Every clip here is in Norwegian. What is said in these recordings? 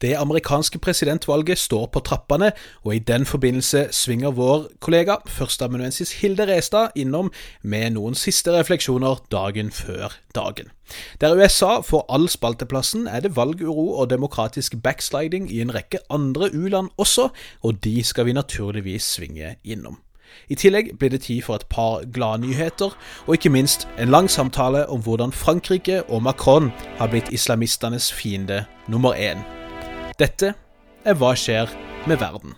Det amerikanske presidentvalget står på trappene, og i den forbindelse svinger vår kollega førsteamanuensis Hilde Restad innom med noen siste refleksjoner dagen før dagen. Der USA får all spalteplassen, er det valguro og demokratisk backsliding i en rekke andre u-land også, og de skal vi naturligvis svinge innom. I tillegg blir det tid for et par gladnyheter, og ikke minst en lang samtale om hvordan Frankrike og Macron har blitt islamistenes fiende nummer én. Dette er Hva skjer med verden?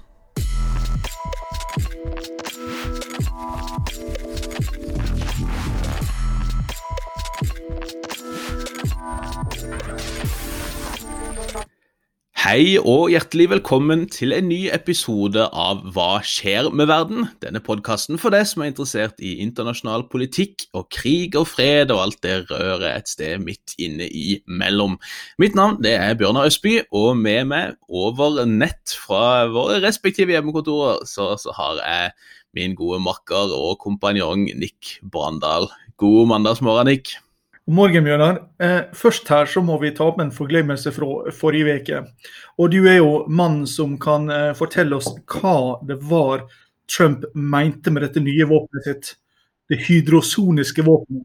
Hei og hjertelig velkommen til en ny episode av Hva skjer med verden? Denne podkasten for deg som er interessert i internasjonal politikk og krig og fred og alt det røret et sted midt inne imellom. Mitt navn det er Bjørnar Østby, og med meg over nett fra våre respektive hjemmekontorer så, så har jeg min gode makker og kompanjong Nick Brandal. God mandagsmorgen, Nick. God morgen, Bjørnar. Eh, først her så må vi ta opp en forglemmelse fra forrige uke. Og du er jo mannen som kan eh, fortelle oss hva det var Trump mente med dette nye våpenet sitt. Det hydrosoniske våpenet.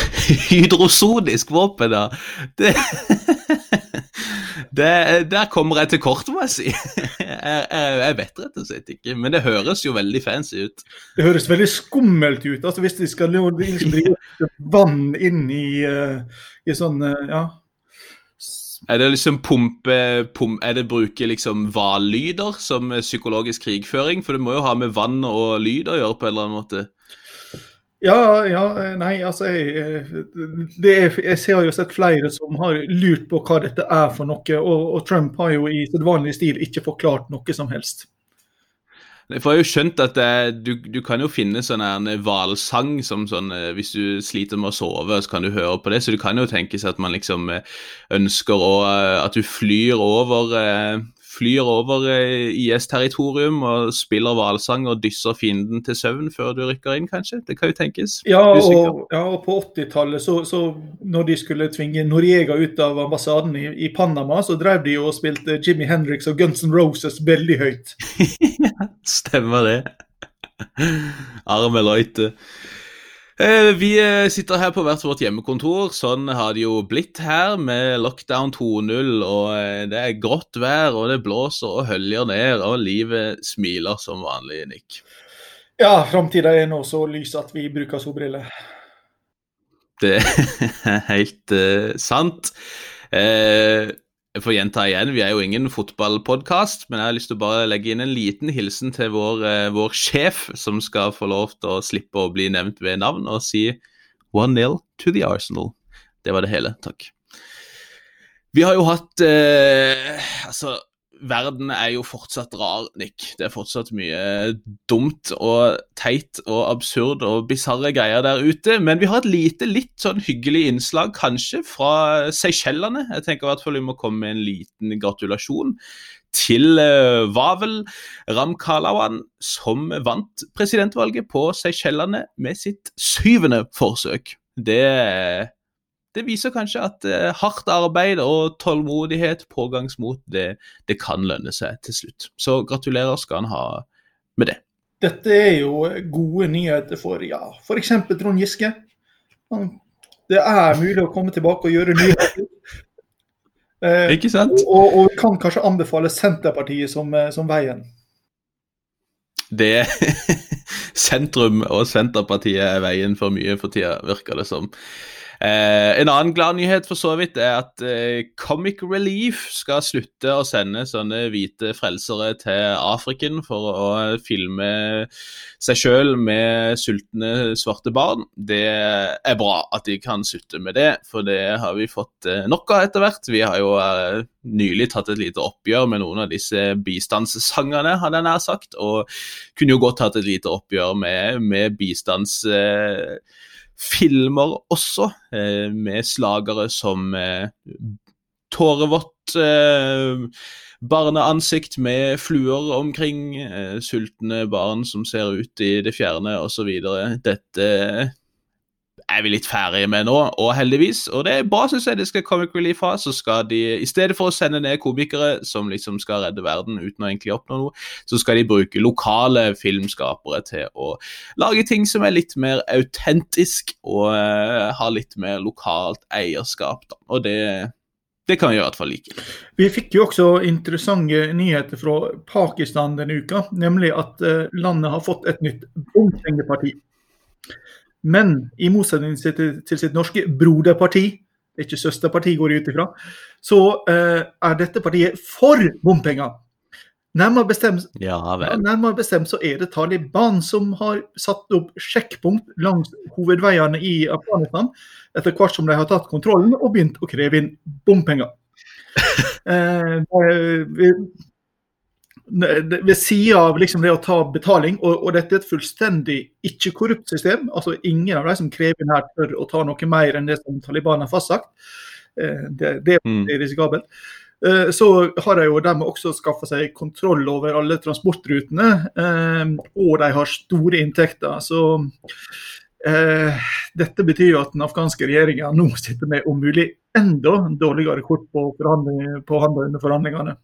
hydrosonisk våpen, ja. Det det, der kommer jeg til kort, må jeg si. Jeg, jeg, vet rett og slett ikke, men det høres jo veldig fancy ut. Det høres veldig skummelt ut. altså Hvis de skal liksom drive vann inn i, uh, i sånn uh, ja. Er det liksom pumpe, pump, Er det bruke liksom hvallyder som psykologisk krigføring? For det må jo ha med vann og lyd å gjøre på en eller annen måte. Ja, ja, nei, altså jeg, er, jeg ser jo sett flere som har lurt på hva dette er for noe, og, og Trump har jo i sedvanlig stil ikke forklart noe som helst. Jeg får jo skjønt at det, du, du, kan jo finne sånn hvalsang som sånn eh, Hvis du sliter med å sove, så kan du høre på det. Så det kan jo tenkes at man liksom eh, ønsker å, eh, at du flyr over flyr over eh, IS-territorium og spiller hvalsang og dysser fienden til søvn før du rykker inn, kanskje? Det kan jo tenkes. Ja, og, ja, og på 80-tallet, så, så, når de skulle tvinge Noriega ut av ambassaden i, i Panama, så drev de jo og spilte Jimmy Hendrix og Guns N' Roses veldig høyt. Stemmer det. Arme Leute. Eh, vi eh, sitter her på hvert vårt hjemmekontor. Sånn har det jo blitt her med lockdown 2.0. og eh, Det er grått vær, og det blåser og høljer ned, og livet smiler som vanlig, Nick. Ja, framtida er nå så lys at vi bruker solbriller. Det er helt uh, sant. Uh, jeg får gjenta igjen, vi er jo ingen fotballpodkast, men jeg har lyst til å bare legge inn en liten hilsen til vår, eh, vår sjef, som skal få lov til å slippe å bli nevnt ved navn, og si 1-0 to the Arsenal. Det var det hele. Takk. Vi har jo hatt eh, Altså, verden er jo fortsatt rar, Nick. Det er fortsatt mye dumt og teit og absurd og bisarre greier der ute. Men vi har et lite, litt sånn hyggelig innslag, kanskje, fra Seychellene. Jeg tenker i hvert fall vi må komme med en liten gratulasjon til Vavel Ramkalawan, som vant presidentvalget på Seychellene med sitt syvende forsøk. Det det viser kanskje at eh, hardt arbeid og tålmodighet, pågangsmot, det, det, kan lønne seg til slutt. Så gratulerer skal han ha med det. Dette er jo gode nyheter for ja, f.eks. Trond Giske. Det er mulig å komme tilbake og gjøre nyheter. Eh, Ikke sant? Og, og, kan kanskje anbefale Senterpartiet som, eh, som veien. Det Sentrum og Senterpartiet er veien for mye for tida, virker det som. Eh, en annen glad nyhet for så vidt er at eh, Comic Relief skal slutte å sende sånne hvite frelsere til Afriken for å filme seg sjøl med sultne svarte barn. Det er bra at de kan slutte med det, for det har vi fått eh, nok av etter hvert. Vi har jo eh, nylig tatt et lite oppgjør med noen av disse bistandssangerne, hadde jeg nær sagt, og kunne jo godt hatt et lite oppgjør med, med bistands... Eh, filmer også, eh, med slagere som eh, tårevått eh, barneansikt med fluer omkring, eh, sultne barn som ser ut i det fjerne osv. Dette er vi litt ferdige med nå, og heldigvis. Og det er bra, syns jeg, det skal Comic Relief ha. Så skal de, i stedet for å sende ned komikere som liksom skal redde verden uten å egentlig oppnå noe, så skal de bruke lokale filmskapere til å lage ting som er litt mer autentisk og uh, har litt mer lokalt eierskap. Da. Og det det kan jeg i hvert fall like. Vi fikk jo også interessante nyheter fra Pakistan denne uka. Nemlig at uh, landet har fått et nytt bompengeparti. Men i motsetning til, sitt norske broderparti, det er ikke søsterparti, går jeg ut ifra, så eh, er dette partiet for bompenger. Nærmere bestemt, ja, ja, nærmere bestemt, så er det Taliban som har satt opp sjekkpunkt langs hovedveiene i Afghanistan etter hvert som de har tatt kontrollen og begynt å kreve inn bompenger. eh, ved, sida av liksom det å ta betaling, og, og, dette er et fullstendig ikke-korrupt system. altså Ingen av de som krever inn her, tør å ta noe mer enn det som Taliban har fastsagt. Eh, det, det, er mm. risikabelt. Eh, så har de jo dermed også skaffa seg kontroll over alle transportrutene, eh, og de har store inntekter. Så dette betyr jo at den afghanske regjeringa nå sitter med om mulig enda dårligere kort på, på handel under forhandlingene.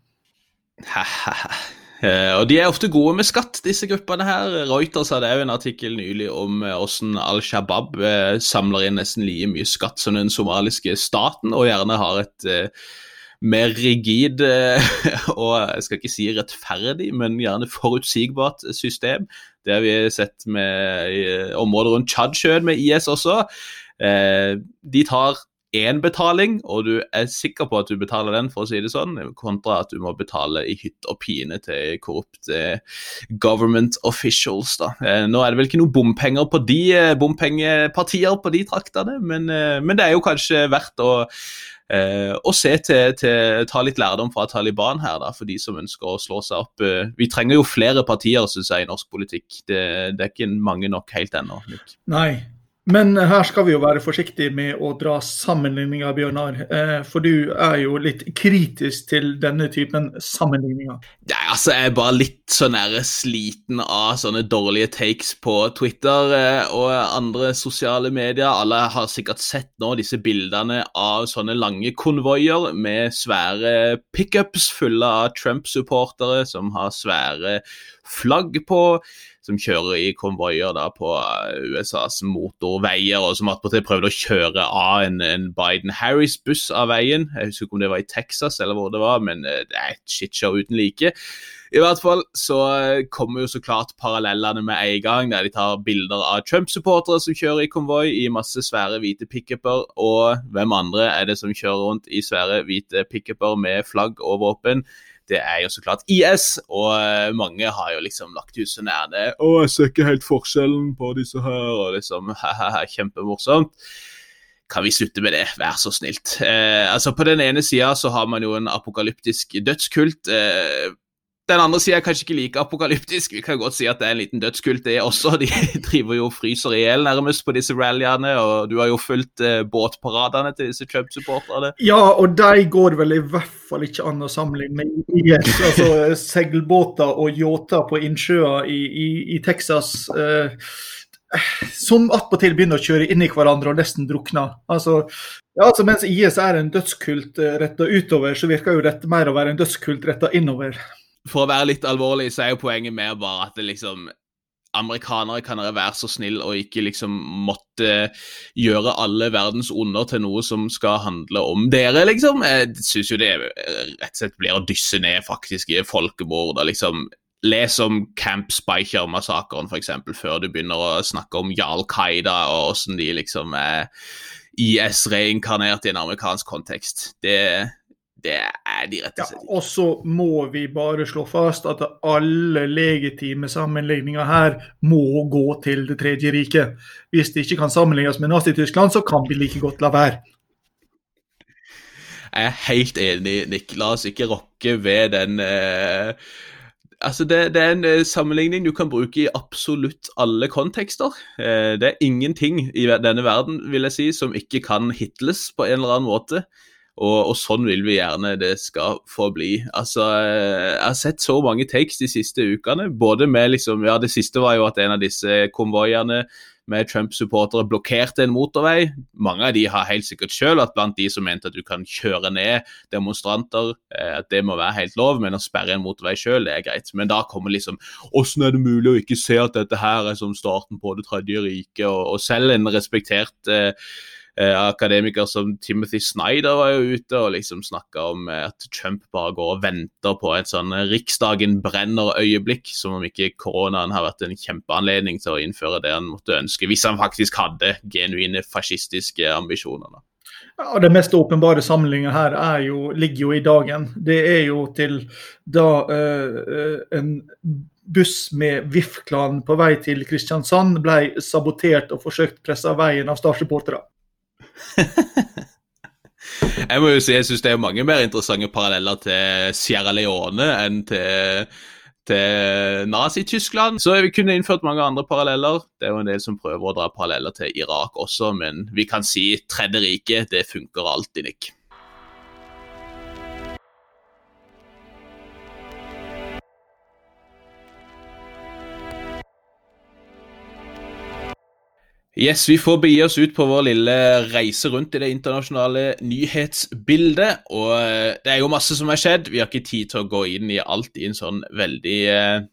og De er ofte gode med skatt, disse gruppene her. Reuters hadde òg en artikkel nylig om hvordan Al Shabaab samler inn nesten like mye skatt som den somaliske staten, og gjerne har et mer rigid eh, og jeg skal ikke si rettferdig, men gjerne forutsigbart system. Det har vi sett med i området rundt Tsjadsjøen med IS også. Eh, de tar én betaling, og du er sikker på at du betaler den, for å si det sånn, kontra at du må betale i hytt og pine til korrupte government officials. da. Eh, nå er det vel ikke noe bompenger på de bompengepartier på de traktene, men, men det er jo kanskje verdt å Eh, og se til, til, ta litt lærdom fra Taliban her, da, for de som ønsker å slå seg opp. Eh, vi trenger jo flere partier synes jeg, i norsk politikk. Det, det er ikke mange nok helt ennå. Nei, men her skal vi jo være forsiktige med å dra sammenligninger, Bjørnar. Eh, for du er jo litt kritisk til denne typen sammenligninger. Ja, altså, Jeg er bare litt sånn sliten av sånne dårlige takes på Twitter eh, og andre sosiale medier. Alle har sikkert sett nå disse bildene av sånne lange konvoier med svære pickups fulle av Trump-supportere som har svære flagg på som kjører i konvoier på eh, USAs motorveier, og som attpåtil prøvde å kjøre av en, en Biden-Harris-buss av veien. Jeg husker ikke om det var i Texas eller hvor det var, men eh, det er et shitshow uten like. I hvert fall så eh, kommer jo så klart parallellene med en gang, der de tar bilder av Trump-supportere som kjører i konvoi i masse svære hvite pickuper, og hvem andre er det som kjører rundt i svære hvite pickuper med flagg og våpen? Det er jo så klart IS, og eh, mange har jo liksom lagt huset nær det. 'Å, jeg ser ikke helt forskjellen på disse her', og liksom ha-ha-ha, kjempemorsomt. Kan vi slutte med det, vær så snilt. Eh, altså På den ene sida så har man jo en apokalyptisk dødskult. Eh, den andre sida er kanskje ikke like apokalyptisk. Vi kan godt si at det er en liten dødskult, det også. De driver jo og fryser i hjel nærmest på disse rallyene, og du har jo fulgt eh, båtparadene til disse Trump-supporterne. Ja, og de går vel i hvert fall ikke an å sammenligne med IS. Altså seilbåter og yachter på innsjøer i, i, i Texas. Eh, som attpåtil begynner å kjøre inn i hverandre og nesten drukner. Altså, ja, altså Mens IS er en dødskult eh, retta utover, så virker jo dette mer å være en dødskult retta innover for å være litt alvorlig, så er jo poenget mer bare at det liksom Amerikanere kan dere være så snill og ikke liksom måtte gjøre alle verdens onder til noe som skal handle om dere, liksom. Jeg syns jo det rett og slett blir å dysse ned faktiske folkemord. liksom Les om Camp Speicher-massakren, f.eks., før du begynner å snakke om Jarl Qaida og åssen de liksom er IS reinkarnert i en amerikansk kontekst. Det, det er de rett og. Ja, og så må vi bare slå fast at alle legitime sammenligninger her må gå til Det tredje riket. Hvis det ikke kan sammenlignes med Nazi-Tyskland, så kan vi like godt la være. Jeg er helt enig, Nick. La oss ikke rokke ved den eh, Altså, det, det, er en eh, sammenligning du kan bruke i absolutt alle kontekster. Eh, det er ingenting i denne verden, vil jeg si, som ikke kan hitles på en eller annen måte. Og, og, sånn vil vi gjerne det skal forbli. Altså, jeg har sett så mange takes de siste ukene. Både med liksom Ja, det siste var jo at en av disse konvoiene med Trump-supportere blokkerte en motorvei. Mange av de har helt sikkert selv vært blant de som mente at du kan kjøre ned demonstranter, eh, at det må være helt lov, men å sperre en motorvei selv, det er greit. Men da kommer liksom Hvordan er det mulig å ikke se at dette her er som starten på det tredje riket? Og, og selv en respektert eh, eh, akademiker som Timothy Snyder var jo ute og liksom snakka om eh, at Trump bare går og venter på et sånn Riksdagen brenner-øyeblikk, som om ikke koronaen har vært en kjempeanledning til å innføre det han måtte ønske, hvis han faktisk hadde genuine fascistiske ambisjoner. Ja, Det mest åpenbare sammenligningen her jo, ligger jo i dagen. Det er jo til da uh, en buss med VIF-klan på vei til Kristiansand ble sabotert og forsøkt pressa veien av Start-supportere. jeg må jo si jeg syns det er mange mer interessante paralleller til Sierra Leone enn til, til Nazi-Tyskland. Så vi kunne innført mange andre paralleller. Det er jo en del som prøver å dra paralleller til Irak også, men vi kan si Tredje rike, det funker alltid, Nick. Yes, Vi får begi oss ut på vår lille reise rundt i det internasjonale nyhetsbildet. og eh, Det er jo masse som har skjedd. Vi har ikke tid til å gå inn i alt i en sånn veldig eh,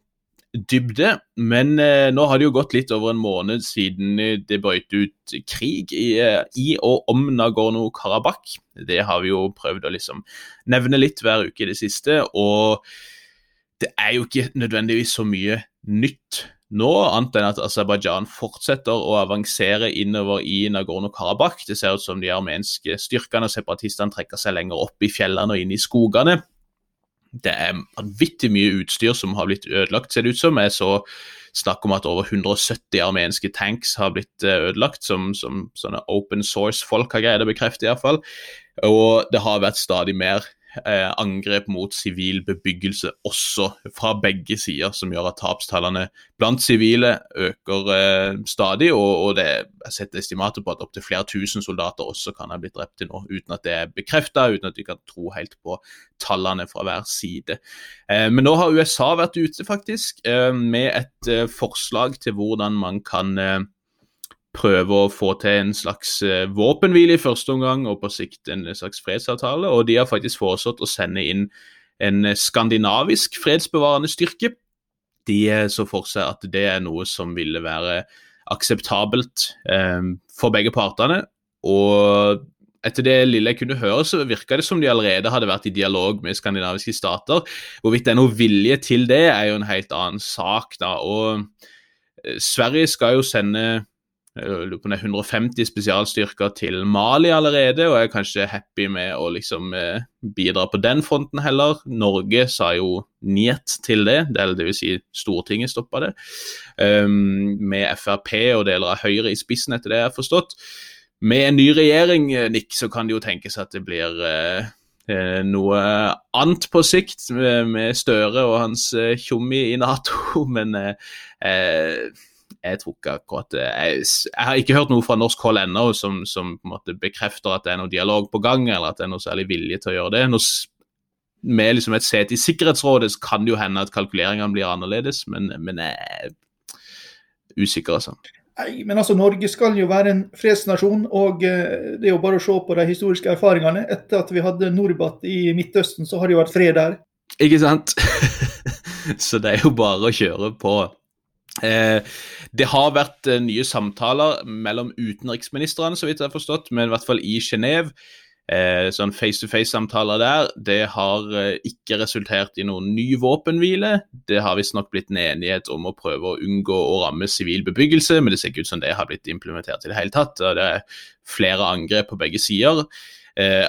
dybde. Men eh, nå har det jo gått litt over en måned siden det brøt ut krig i, eh, i og om Nagorno-Karabakh. Det har vi jo prøvd å liksom nevne litt hver uke i det siste. Og det er jo ikke nødvendigvis så mye nytt nå, annet enn at Aserbajdsjan fortsetter å avansere innover i Nagorno-Karabakh. Det ser ut som de armenske styrkene og separatistene trekker seg lenger opp i fjellene og inn i skogene. Det er vanvittig mye utstyr som har blitt ødelagt, ser det ut som. Jeg så snakk om at over 170 armenske tanks har blitt eh, ødelagt, som, som sånne open source-folk har greid å bekrefte, iallfall. Og det har vært stadig mer eh, angrep mot sivil bebyggelse også fra begge sider, som gjør at tapstallene blant sivile øker eh, stadig. Og, og det er sett estimater på at opptil flere tusen soldater også kan ha blitt drept til nå, uten at det er bekrefta, uten at vi kan tro helt på tallene fra hver side. Eh, men nå har USA vært ute, faktisk, eh, med et eh, forslag til hvordan man kan eh, prøve å få til en slags uh, våpenhvile i første omgang, og på sikt en slags fredsavtale. Og de har faktisk foreslått å sende inn en skandinavisk fredsbevarende styrke. De så for seg at det er noe som ville være akseptabelt eh, for begge partene. Og etter det lille jeg kunne høre, så virka det som de allerede hadde vært i dialog med skandinaviske stater. Hvorvidt det er noe vilje til det, er jo en helt annen sak, da. Og Sverige skal jo sende 150 spesialstyrker til Mali allerede, og er kanskje happy med å liksom eh, bidra på den fronten heller. Norge sa jo njet til det, det vil si Stortinget stoppa det. Um, med Frp og deler av Høyre i spissen, etter det jeg har forstått. Med en ny regjering, eh, Nick, så kan det jo tenkes at det blir eh noe annet på sikt med, med Støre og hans tjommi uh, i Nato, men eh, jeg tror ikke akkurat jeg, jeg, har ikke hørt noe fra norsk hold ennå som, som, på en måte bekrefter at det er noe dialog på gang, eller at det er noe særlig vilje til å gjøre det. Nå, med liksom et sete i Sikkerhetsrådet så kan det jo hende at kalkuleringene blir annerledes, men, men jeg er usikker, altså. Nei, men altså Norge skal jo være en fredsnasjon, og eh, det er jo bare å se på de historiske erfaringene. Etter at vi hadde Norbat i Midtøsten, så har det jo vært fred der. Ikke sant? så det er jo bare å kjøre på. Eh, det har vært eh, nye samtaler mellom utenriksministrene, så vidt jeg har forstått, men i hvert fall i Genéve. Eh, sånn face-to-face-samtaler der. Det har ikke resultert i noen ny våpenhvile. Det har visstnok blitt en enighet om å prøve å unngå å ramme sivil bebyggelse, men det ser ikke ut som det har blitt implementert i det hele tatt. Det er flere angrep på begge sider.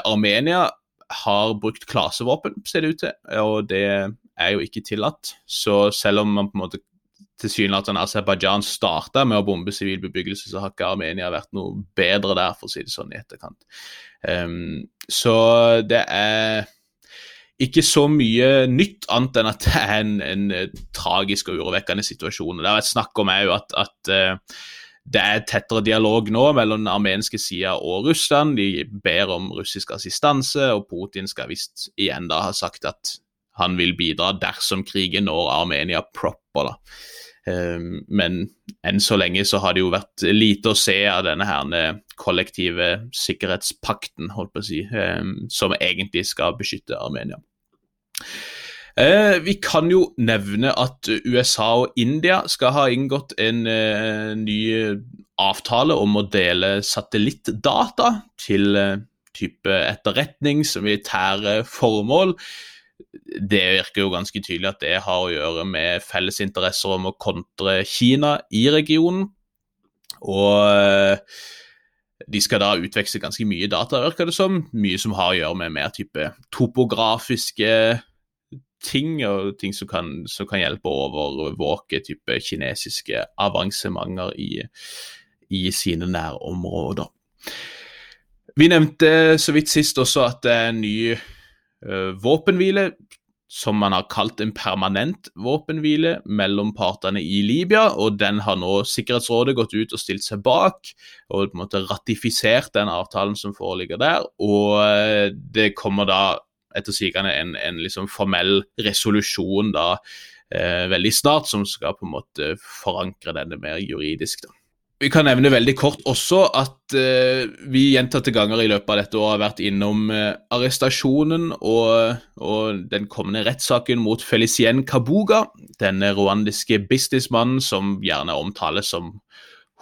Armenia har brukt klasevåpen, ser det ut til, og det er jo ikke tillatt. Så selv om man på en måte tilsynelatende Aserbajdsjan starta med å bombe sivil bebyggelse, så har ikke Armenia vært noe bedre der, for å si det sånn, i etterkant. Um, så det er ikke så mye nytt, annet enn at det er en, en tragisk og urovekkende situasjon. Det har vært snakk om òg at, at uh, det er tettere dialog nå mellom den armenske sida og Russland. De ber om russisk assistanse, og Putin skal visst igjen da ha sagt at han vil bidra dersom krigen når Armenia proper. da. Men enn så lenge så har det jo vært lite å se av denne her kollektive sikkerhetspakten, holdt på å si, som egentlig skal beskytte Armenia. Eh, vi kan jo nevne at USA og India skal ha inngått en eh, ny avtale om å dele satellittdata til eh, type etterretnings- og militære formål. Det virker jo ganske tydelig at det har å gjøre med felles interesser om å kontre Kina i regionen. Og eh, de skal da utveksle ganske mye data, virker det som. Mye som har å gjøre med mer type topografiske ting, og ting som kan, som kan hjelpe å overvåke type kinesiske avansementer i, i sine nærområder. Vi nevnte så vidt sist også at det er en ny våpenhvile, som man har kalt en permanent våpenhvile mellom partene i Libya. og Den har nå Sikkerhetsrådet gått ut og stilt seg bak og på en måte ratifisert den avtalen som foreligger der. og uh, Det kommer da etter sigende en, en liksom formell resolusjon da eh, veldig snart, som skal på en måte forankre denne mer juridisk. da. Vi kan nevne veldig kort også at eh, vi gjentatte ganger i løpet av dette året har vært innom eh, arrestasjonen og, og, den kommende rettssaken mot Felicien Kabuga, denne rwandiske businessmannen som gjerne omtales som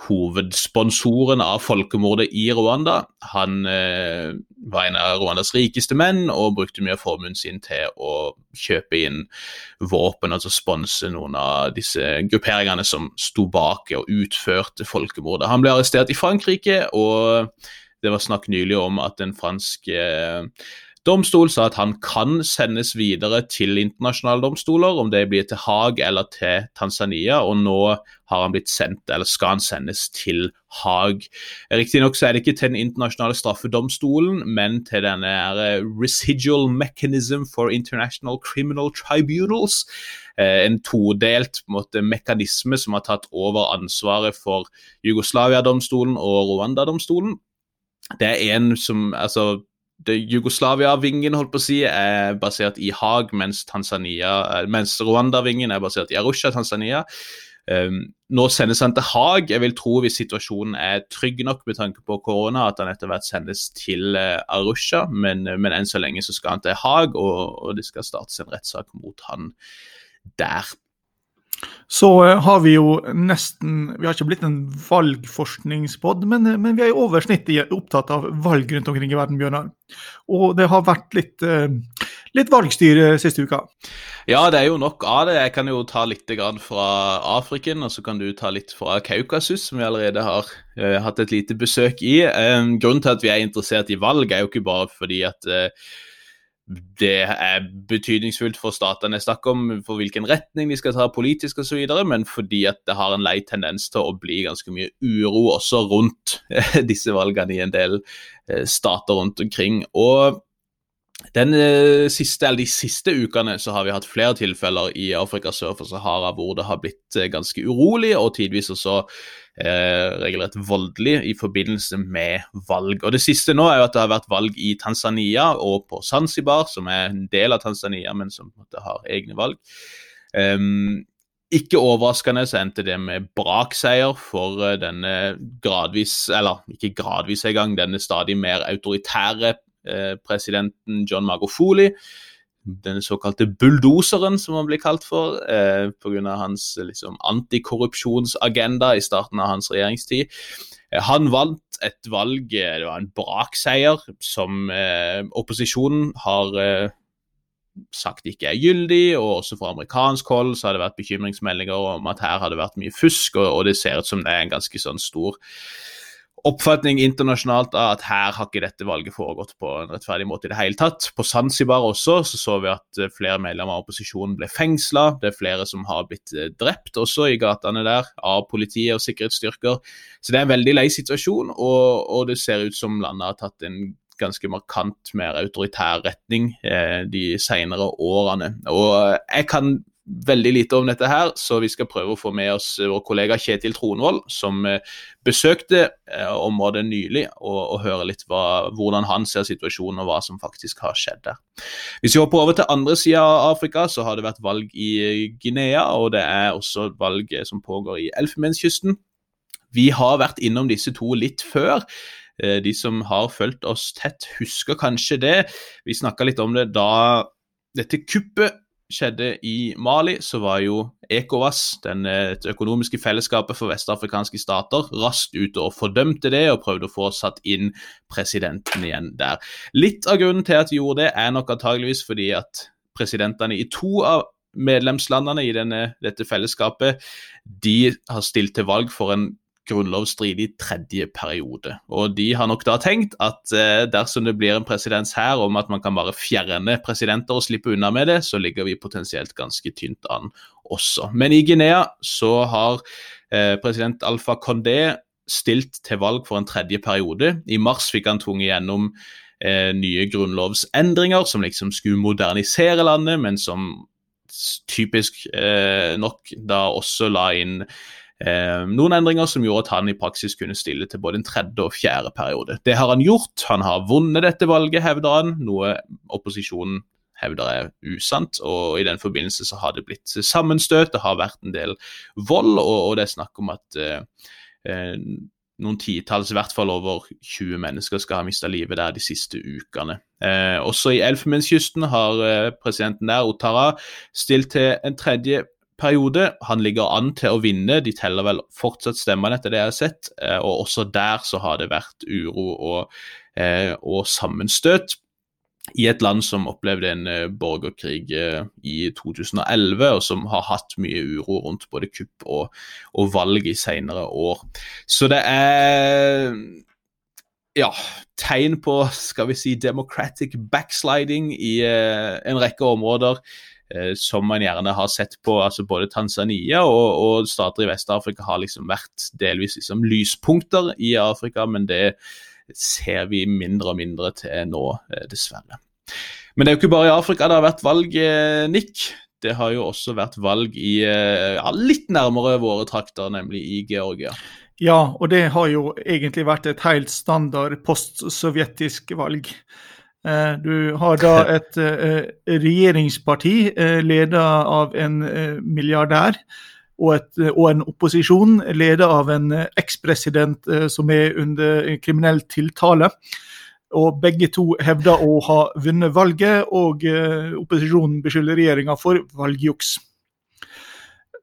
hovedsponsoren av folkemordet i Rwanda. Han eh, var en av Rwandas rikeste menn og brukte mye av formuen sin til å kjøpe inn våpen, altså sponse noen av disse grupperingene som sto bak og utførte folkemordet. Han ble arrestert i Frankrike, og det var snakk nylig om at en fransk eh, domstol sa at han kan sendes videre til internasjonale domstoler, om det blir til Haag eller til Tanzania, og nå har han blitt sendt, eller skal han sendes til Haag. Riktignok er det ikke til den internasjonale straffedomstolen, men til denne residual mechanism for international criminal tribunals. Eh, en todelt måte, mekanisme som har tatt over ansvaret for Jugoslavia-domstolen og Rwanda-domstolen. Det er en som altså Jugoslavia-vingen holdt på å si, er basert i Haag, mens, eh, mens Rwanda-vingen er basert i Arusha, Tanzania. Um, nå sendes han til Haag. Jeg vil tro hvis situasjonen er trygg nok med tanke på korona, at han etter hvert sendes til uh, Arusha, men, men, enn så lenge så skal han til Haag, og, og det skal startes en rettssak mot han der så eh, har vi jo nesten Vi har ikke blitt en valgforskningspod, men, eh, men vi er i over snittet opptatt av valg rundt omkring i verden, Bjørnar. Og det har vært litt, eh, litt valgstyre siste uka. Ja, det er jo nok av det. Jeg kan jo ta litt fra Afriken, og så kan du ta litt fra Kaukasus, som vi allerede har hatt et lite besøk i. Grunnen til at vi er interessert i valg, er jo ikke bare fordi at det er betydningsfullt for statene jeg snakker om, for hvilken retning de skal ta politisk osv., men fordi at det har en lei tendens til å bli ganske mye uro også rundt disse valgene i en del eh, stater rundt omkring. Og den eh, siste, eller De siste ukene så har vi hatt flere tilfeller i Afrika sør for Sahara hvor det har blitt eh, ganske urolig, og tidvis også eh, regelrett voldelig i forbindelse med valg. Og Det siste nå er jo at det har vært valg i Tanzania og på Zanzibar, som er en del av Tanzania, men som har egne valg. Um, ikke overraskende så endte det med brakseier for eh, denne gradvis, eller ikke gradvis engang, denne stadig mer autoritære presidenten John Magofoli. Den såkalte bulldoseren, som han blir kalt for, eh, pga. hans liksom, antikorrupsjonsagenda i starten av hans regjeringstid. Eh, han vant et valg, eh, det var en brakseier, som eh, opposisjonen har eh, sagt ikke er gyldig, og også fra amerikansk hold så har det vært bekymringsmeldinger om at her har det vært mye fusk, og, og det ser ut som det er en ganske sånn stor oppfatning internasjonalt av at her har ikke dette valget foregått på en rettferdig måte i det hele tatt. På Zanzibar også så, så vi at eh, flere medlemmer av opposisjonen ble fengsla. Det er flere som har blitt eh, drept også i gatene der av politiet og sikkerhetsstyrker. Så det er en veldig lei situasjon, og, og det ser ut som landet har tatt en ganske markant mer autoritær retning eh, de senere årene. Og jeg kan veldig lite om dette her, så vi skal prøve å få med oss vår kollega Kjetil Tronvold, som besøkte området nylig, og, og høre litt hva, hvordan han ser situasjonen og hva som faktisk har skjedd der. Hvis vi hopper over til andre sida av Afrika, så har det vært valg i Guinea, og det er også valg som pågår i Elfenbenskysten. Vi har vært innom disse to litt før. De som har fulgt oss tett, husker kanskje det. Vi snakka litt om det da dette kuppet skjedde i Mali, så var jo ECOWAS, den, det økonomiske fellesskapet for vestafrikanske stater, raskt ute og fordømte det og prøvde å få satt inn presidenten igjen der. Litt av grunnen til at de gjorde det, er nok antageligvis fordi at presidentene i to av medlemslandene i denne, dette fellesskapet de har stilt til valg for en grunnlovsstridig tredje periode. Og de har nok da tenkt at eh, dersom det blir en presedens her om at man kan bare fjerne presidenter og slippe unna med det, så ligger vi potensielt ganske tynt an også. Men i Guinea så har eh, president Alfa Condé stilt til valg for en tredje periode. I mars fikk han tvunget gjennom eh, nye grunnlovsendringer som liksom skulle modernisere landet, men som typisk eh, nok da også la inn Eh, noen endringer som gjorde at han i praksis kunne stille til både en tredje og fjerde periode. Det har han gjort. Han har vunnet dette valget, hevder han, noe opposisjonen hevder er usant. og I den forbindelse så har det blitt sammenstøt, det har vært en del vold, og, og det er snakk om at eh, eh noen titalls, i hvert fall over 20 mennesker, skal ha mista livet der de siste ukene. Eh, også i Elfenbenskysten har eh, presidenten der, Otara, stilt til en tredje periode. Han ligger an til å vinne, de teller vel fortsatt stemmene etter det jeg har sett. Eh, og også der så har det vært uro og, eh, og sammenstøt. I et land som opplevde en eh, borgerkrig i 2011, og som har hatt mye uro rundt både kupp og, og valg i senere år. Så det er ja, tegn på skal vi si, democratic backsliding i en rekke områder. Eh, som man gjerne har sett på altså både Tanzania og, og stater i Vest-Afrika har liksom vært delvis liksom lyspunkter i Afrika, men det ser vi mindre og mindre til nå, eh, dessverre. Men det er jo ikke bare i Afrika det har vært valg, eh, Nick. Det har jo også vært valg i ja, litt nærmere våre trakter, nemlig i Georgia. Ja, og det har jo egentlig vært et helt standard postsovjetisk valg. Eh, du har da et eh, regjeringsparti eh, ledet av en milliardær, og, et, og, en opposisjon ledet av en ekspresident som er under kriminell tiltale. Og begge to hevder å ha vunnet valget, og opposisjonen beskylder regjeringa for valgjuks.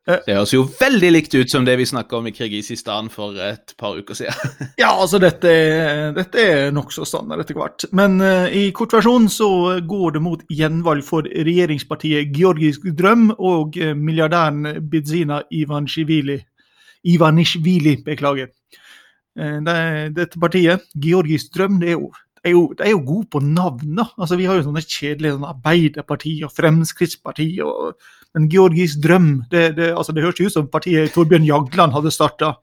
Eh, det høres jo veldig likt ut som det vi snakka om i Kirgisistan for et par uker siden. ja, altså dette, dette er nokså standard etter hvert. Men uh, i kortversjon så går det mot gjenvalg for regjeringspartiet Georgisk drøm og uh, milliardæren Bidzina Ivanishvili. Ivanishvili, beklager. Uh, det, dette partiet, Georgisk drøm, det er jo er jo, de er jo gode på navn. Altså, Vi har jo sånne kjedelige sånne Arbeiderpartiet og Fremskrittspartiet og Men Georgis drøm det, det, altså, det høres ut som partiet Torbjørn Jagland hadde starta.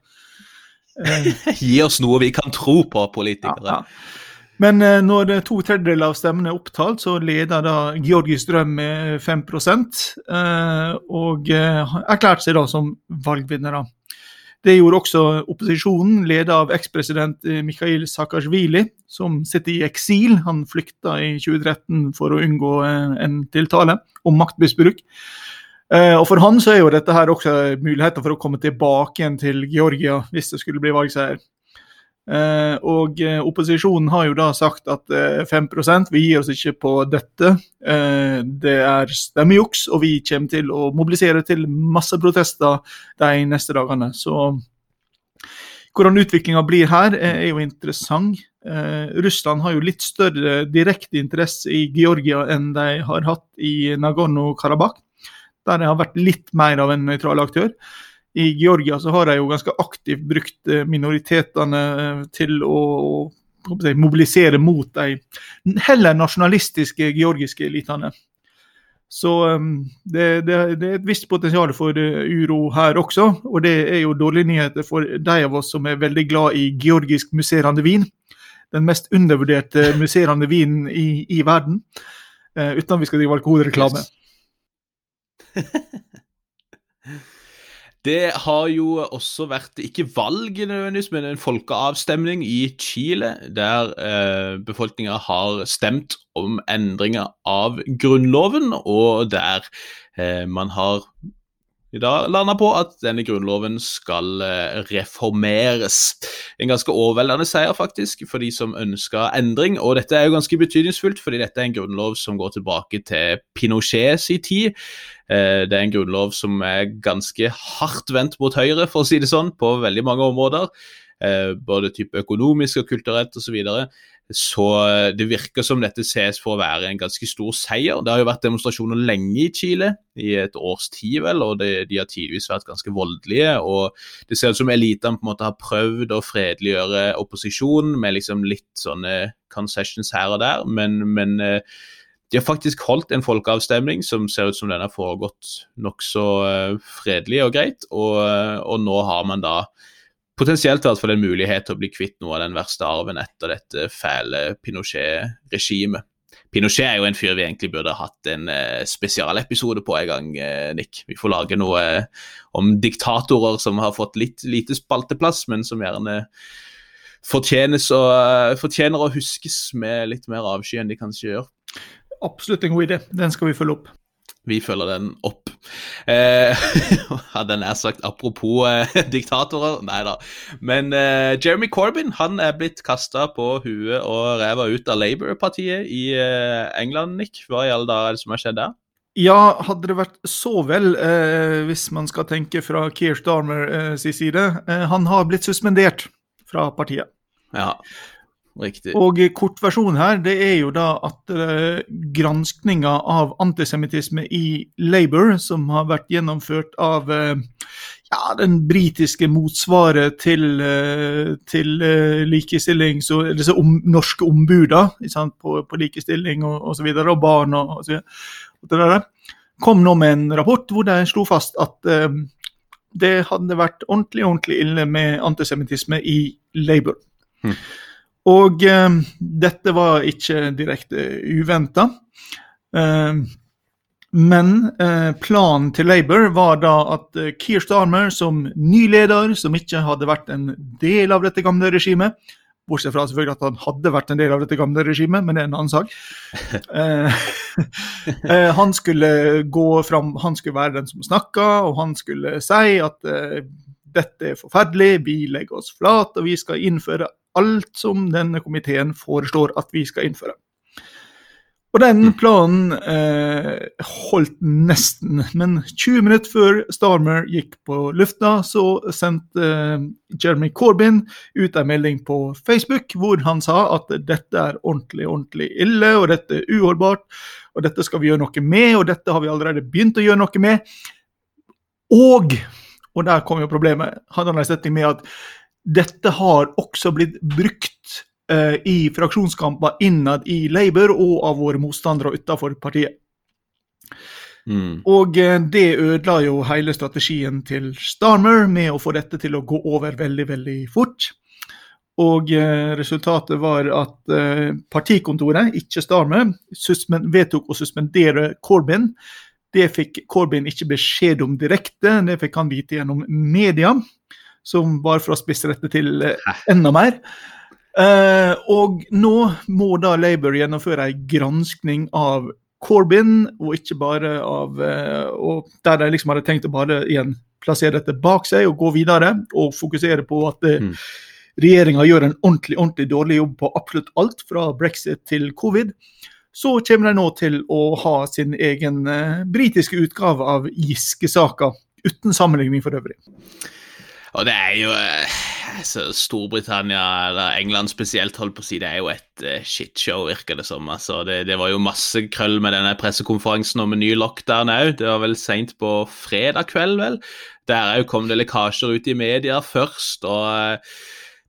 Gi oss noe vi kan tro på, politikere. Ja, ja. Men eh, når to tredjedeler av stemmene er opptalt, så leder da Georgis drøm med 5 eh, og eh, erklærte seg da som valgvinnere. Det gjorde også opposisjonen, ledet av ekspresident Mikhail Saakashvili, som sitter i eksil. Han flykta i 2013 for å unngå en tiltale om maktmisbruk. Eh, og For han så er jo dette her også muligheter for å komme tilbake igjen til Georgia hvis det skulle bli valgseier. Eh, og eh, opposisjonen har jo da sagt at 5 eh, vi gir oss ikke på dette. Det er stemmejuks, og vi kommer til å mobilisere til masse protester de neste dagene. Så hvordan utviklinga blir her, er jo interessant. Russland har jo litt større direkte interesse i Georgia enn de har hatt i Nagorno-Karabakh, der jeg har vært litt mer av en nøytral aktør i Georgia så har de jo ganske aktivt brukt eh, minoritetene eh, til å, å mobilisere mot de heller nasjonalistiske georgiske elitene. Så um, det, det, det, er et visst potensial for uro her også, og det er jo dårlige nyheter for de av oss som er veldig glad i georgisk musserende vin. Den mest undervurderte musserende vinen i, i verden, uten at vi skal drive alkoholreklame. Det har jo også vært ikke valg nødvendigvis, men en folkeavstemning i Chile, der eh, befolkninga har stemt om endringer av grunnloven, og der eh, man har i dag landa på at denne grunnloven skal eh, reformeres. En ganske overveldende seier, faktisk, for de som ønsker endring. Og dette er jo ganske betydningsfullt, fordi dette er en grunnlov som går tilbake til Pinochets tid. Eh, det er en grunnlov som er ganske hardt vendt mot høyre, for å si det sånn, på veldig mange områder. Eh, både type økonomisk og kulturelt osv. Så, det virker som dette ses for å være en ganske stor seier. Det har jo vært demonstrasjoner lenge i Chile, i et års tid vel, og det, de har tidvis vært ganske voldelige. og Det ser ut som elitene på en måte har prøvd å fredeliggjøre opposisjonen med liksom litt sånne concessions her og der, men, men de har faktisk holdt en folkeavstemning som ser ut som den har foregått nokså fredelig og greit, og, og nå har man da potensielt i hvert fall en mulighet til å bli kvitt noe av den verste arven etter dette fæle Pinochet-regimet. Pinochet er jo en fyr vi egentlig burde hatt en uh, spesialepisode på en gang, uh, Nick. Vi får lage noe uh, om diktatorer som har fått litt lite spalteplass, men som gjerne og, fortjener å huskes med litt mer avsky enn de kanskje gjør. Absolutt en god idé. Den skal vi følge opp. Vi følger den opp. Eh, hadde nær sagt apropos eh, diktatorer, nei da. Men eh, Jeremy Corbyn han er blitt kasta på huet og ræva ut av Labour-partiet i eh, England, Nick. Hva i alle dager er det som har skjedd der? Ja, hadde det vært så vel, eh, hvis man skal tenke fra Keir Starmer eh, sin side. han har blitt suspendert fra partiet. Ja. Riktig. Og kortversjonen her det er jo da at uh, granskninga av antisemittisme i Labour, som har vært gjennomført av uh, ja, den britiske motsvaret til, uh, til uh, likestilling, så disse om, norske ombuda på, på, likestilling og osv., og, så videre, og barn og, og så videre, kom nå med en rapport hvor de slo fast at det hadde vært ordentlig, ordentlig ille med antisemittisme i Labour. Hmm. Og eh, dette var ikke direkte uventa. Eh, men eh, planen til Labour var da at eh, Keir Starmer som ny leder, som ikke hadde vært en del av dette gamle regimet Bortsett fra selvfølgelig at han hadde vært en del av dette gamle regimet, men det er en annen sak. Eh, eh, han skulle gå fram, han skulle være den som snakka, og han skulle si at dette er forferdelig, vi legger oss flat, og vi skal innføre alt som denne komiteen foreslår at vi skal innføre. Og den mm. planen eh, holdt nesten, men 20 minutter før Starmer gikk på lufta, så sendte eh, Jeremy Corbyn ut en melding på Facebook hvor han sa at dette er ordentlig, ordentlig ille, og dette er uholdbart, og dette skal vi gjøre noe med, og dette har vi allerede begynt å gjøre noe med. Og, og der kom jo problemet, hadde han en setning med at dette har også blitt brukt eh, i fraksjonskamper innad i Labour og av våre motstandere utenfor partiet. Mm. Og eh, det ødela jo hele strategien til Starmer med å få dette til å gå over veldig, veldig fort. Og eh, resultatet var at partikontoret, ikke Starmer, vedtok å suspendere Corbyn. Det fikk Corbyn ikke beskjed om direkte, det fikk han vite gjennom media som å spisse dette til eh, enda mer. Uh, og nå må da Labour gjennomføre en granskning av Corbyn, og ikke bare av uh, og Der de liksom hadde tenkt å bare igjen plassere dette bak seg og gå videre, og fokusere på at uh, mm. regjeringa gjør en ordentlig, ordentlig dårlig jobb på absolutt alt, fra brexit til covid. Så kommer de nå til å ha sin egen uh, britiske utgave av Giske-saka, uten sammenligning for øvrig. Og det er jo altså, Storbritannia, eller England spesielt, holdt på å si, det er jo et uh, shitshow, virker det som. Altså, det, det, var jo masse krøll med denne pressekonferansen om en ny lockdown òg. Det var vel seint på fredag kveld, vel. Der òg kom det lekkasjer ut i media først. og uh,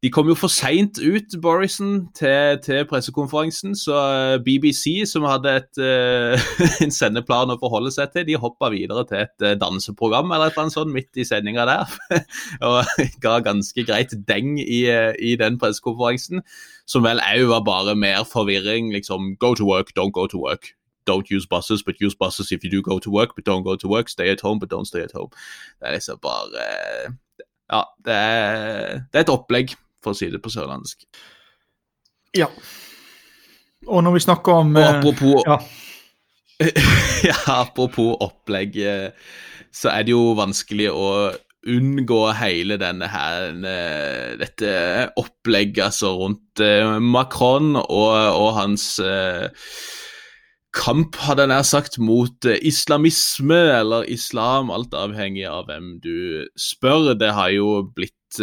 de kom jo for seint ut, Borison, til, til, pressekonferansen. Så eh, BBC, som hadde et, uh, en sendeplan å forholde seg til, de hoppa videre til et uh, danseprogram eller et eller annet sånt midt i sendinga der. og ga ganske greit deng i, i den pressekonferansen, som vel òg var bare mer forvirring. Liksom go to work, don't go to work. don't use buses, but use buses if you do go to work, but don't go to work. Stay at home, but don't stay at home. Det er liksom bare Ja, det er, det er et opplegg, for å si det på sørlandsk. Ja. Og når vi snakker om Og eh, apropos ja. ja, apropos opplegg, eh, så er det jo vanskelig å unngå hele denne her eh, dette opplegget altså rundt Macron og, og hans kamp, hadde jeg nær sagt, mot islamisme eller islam, alt avhengig av hvem du spør. Det har jo blitt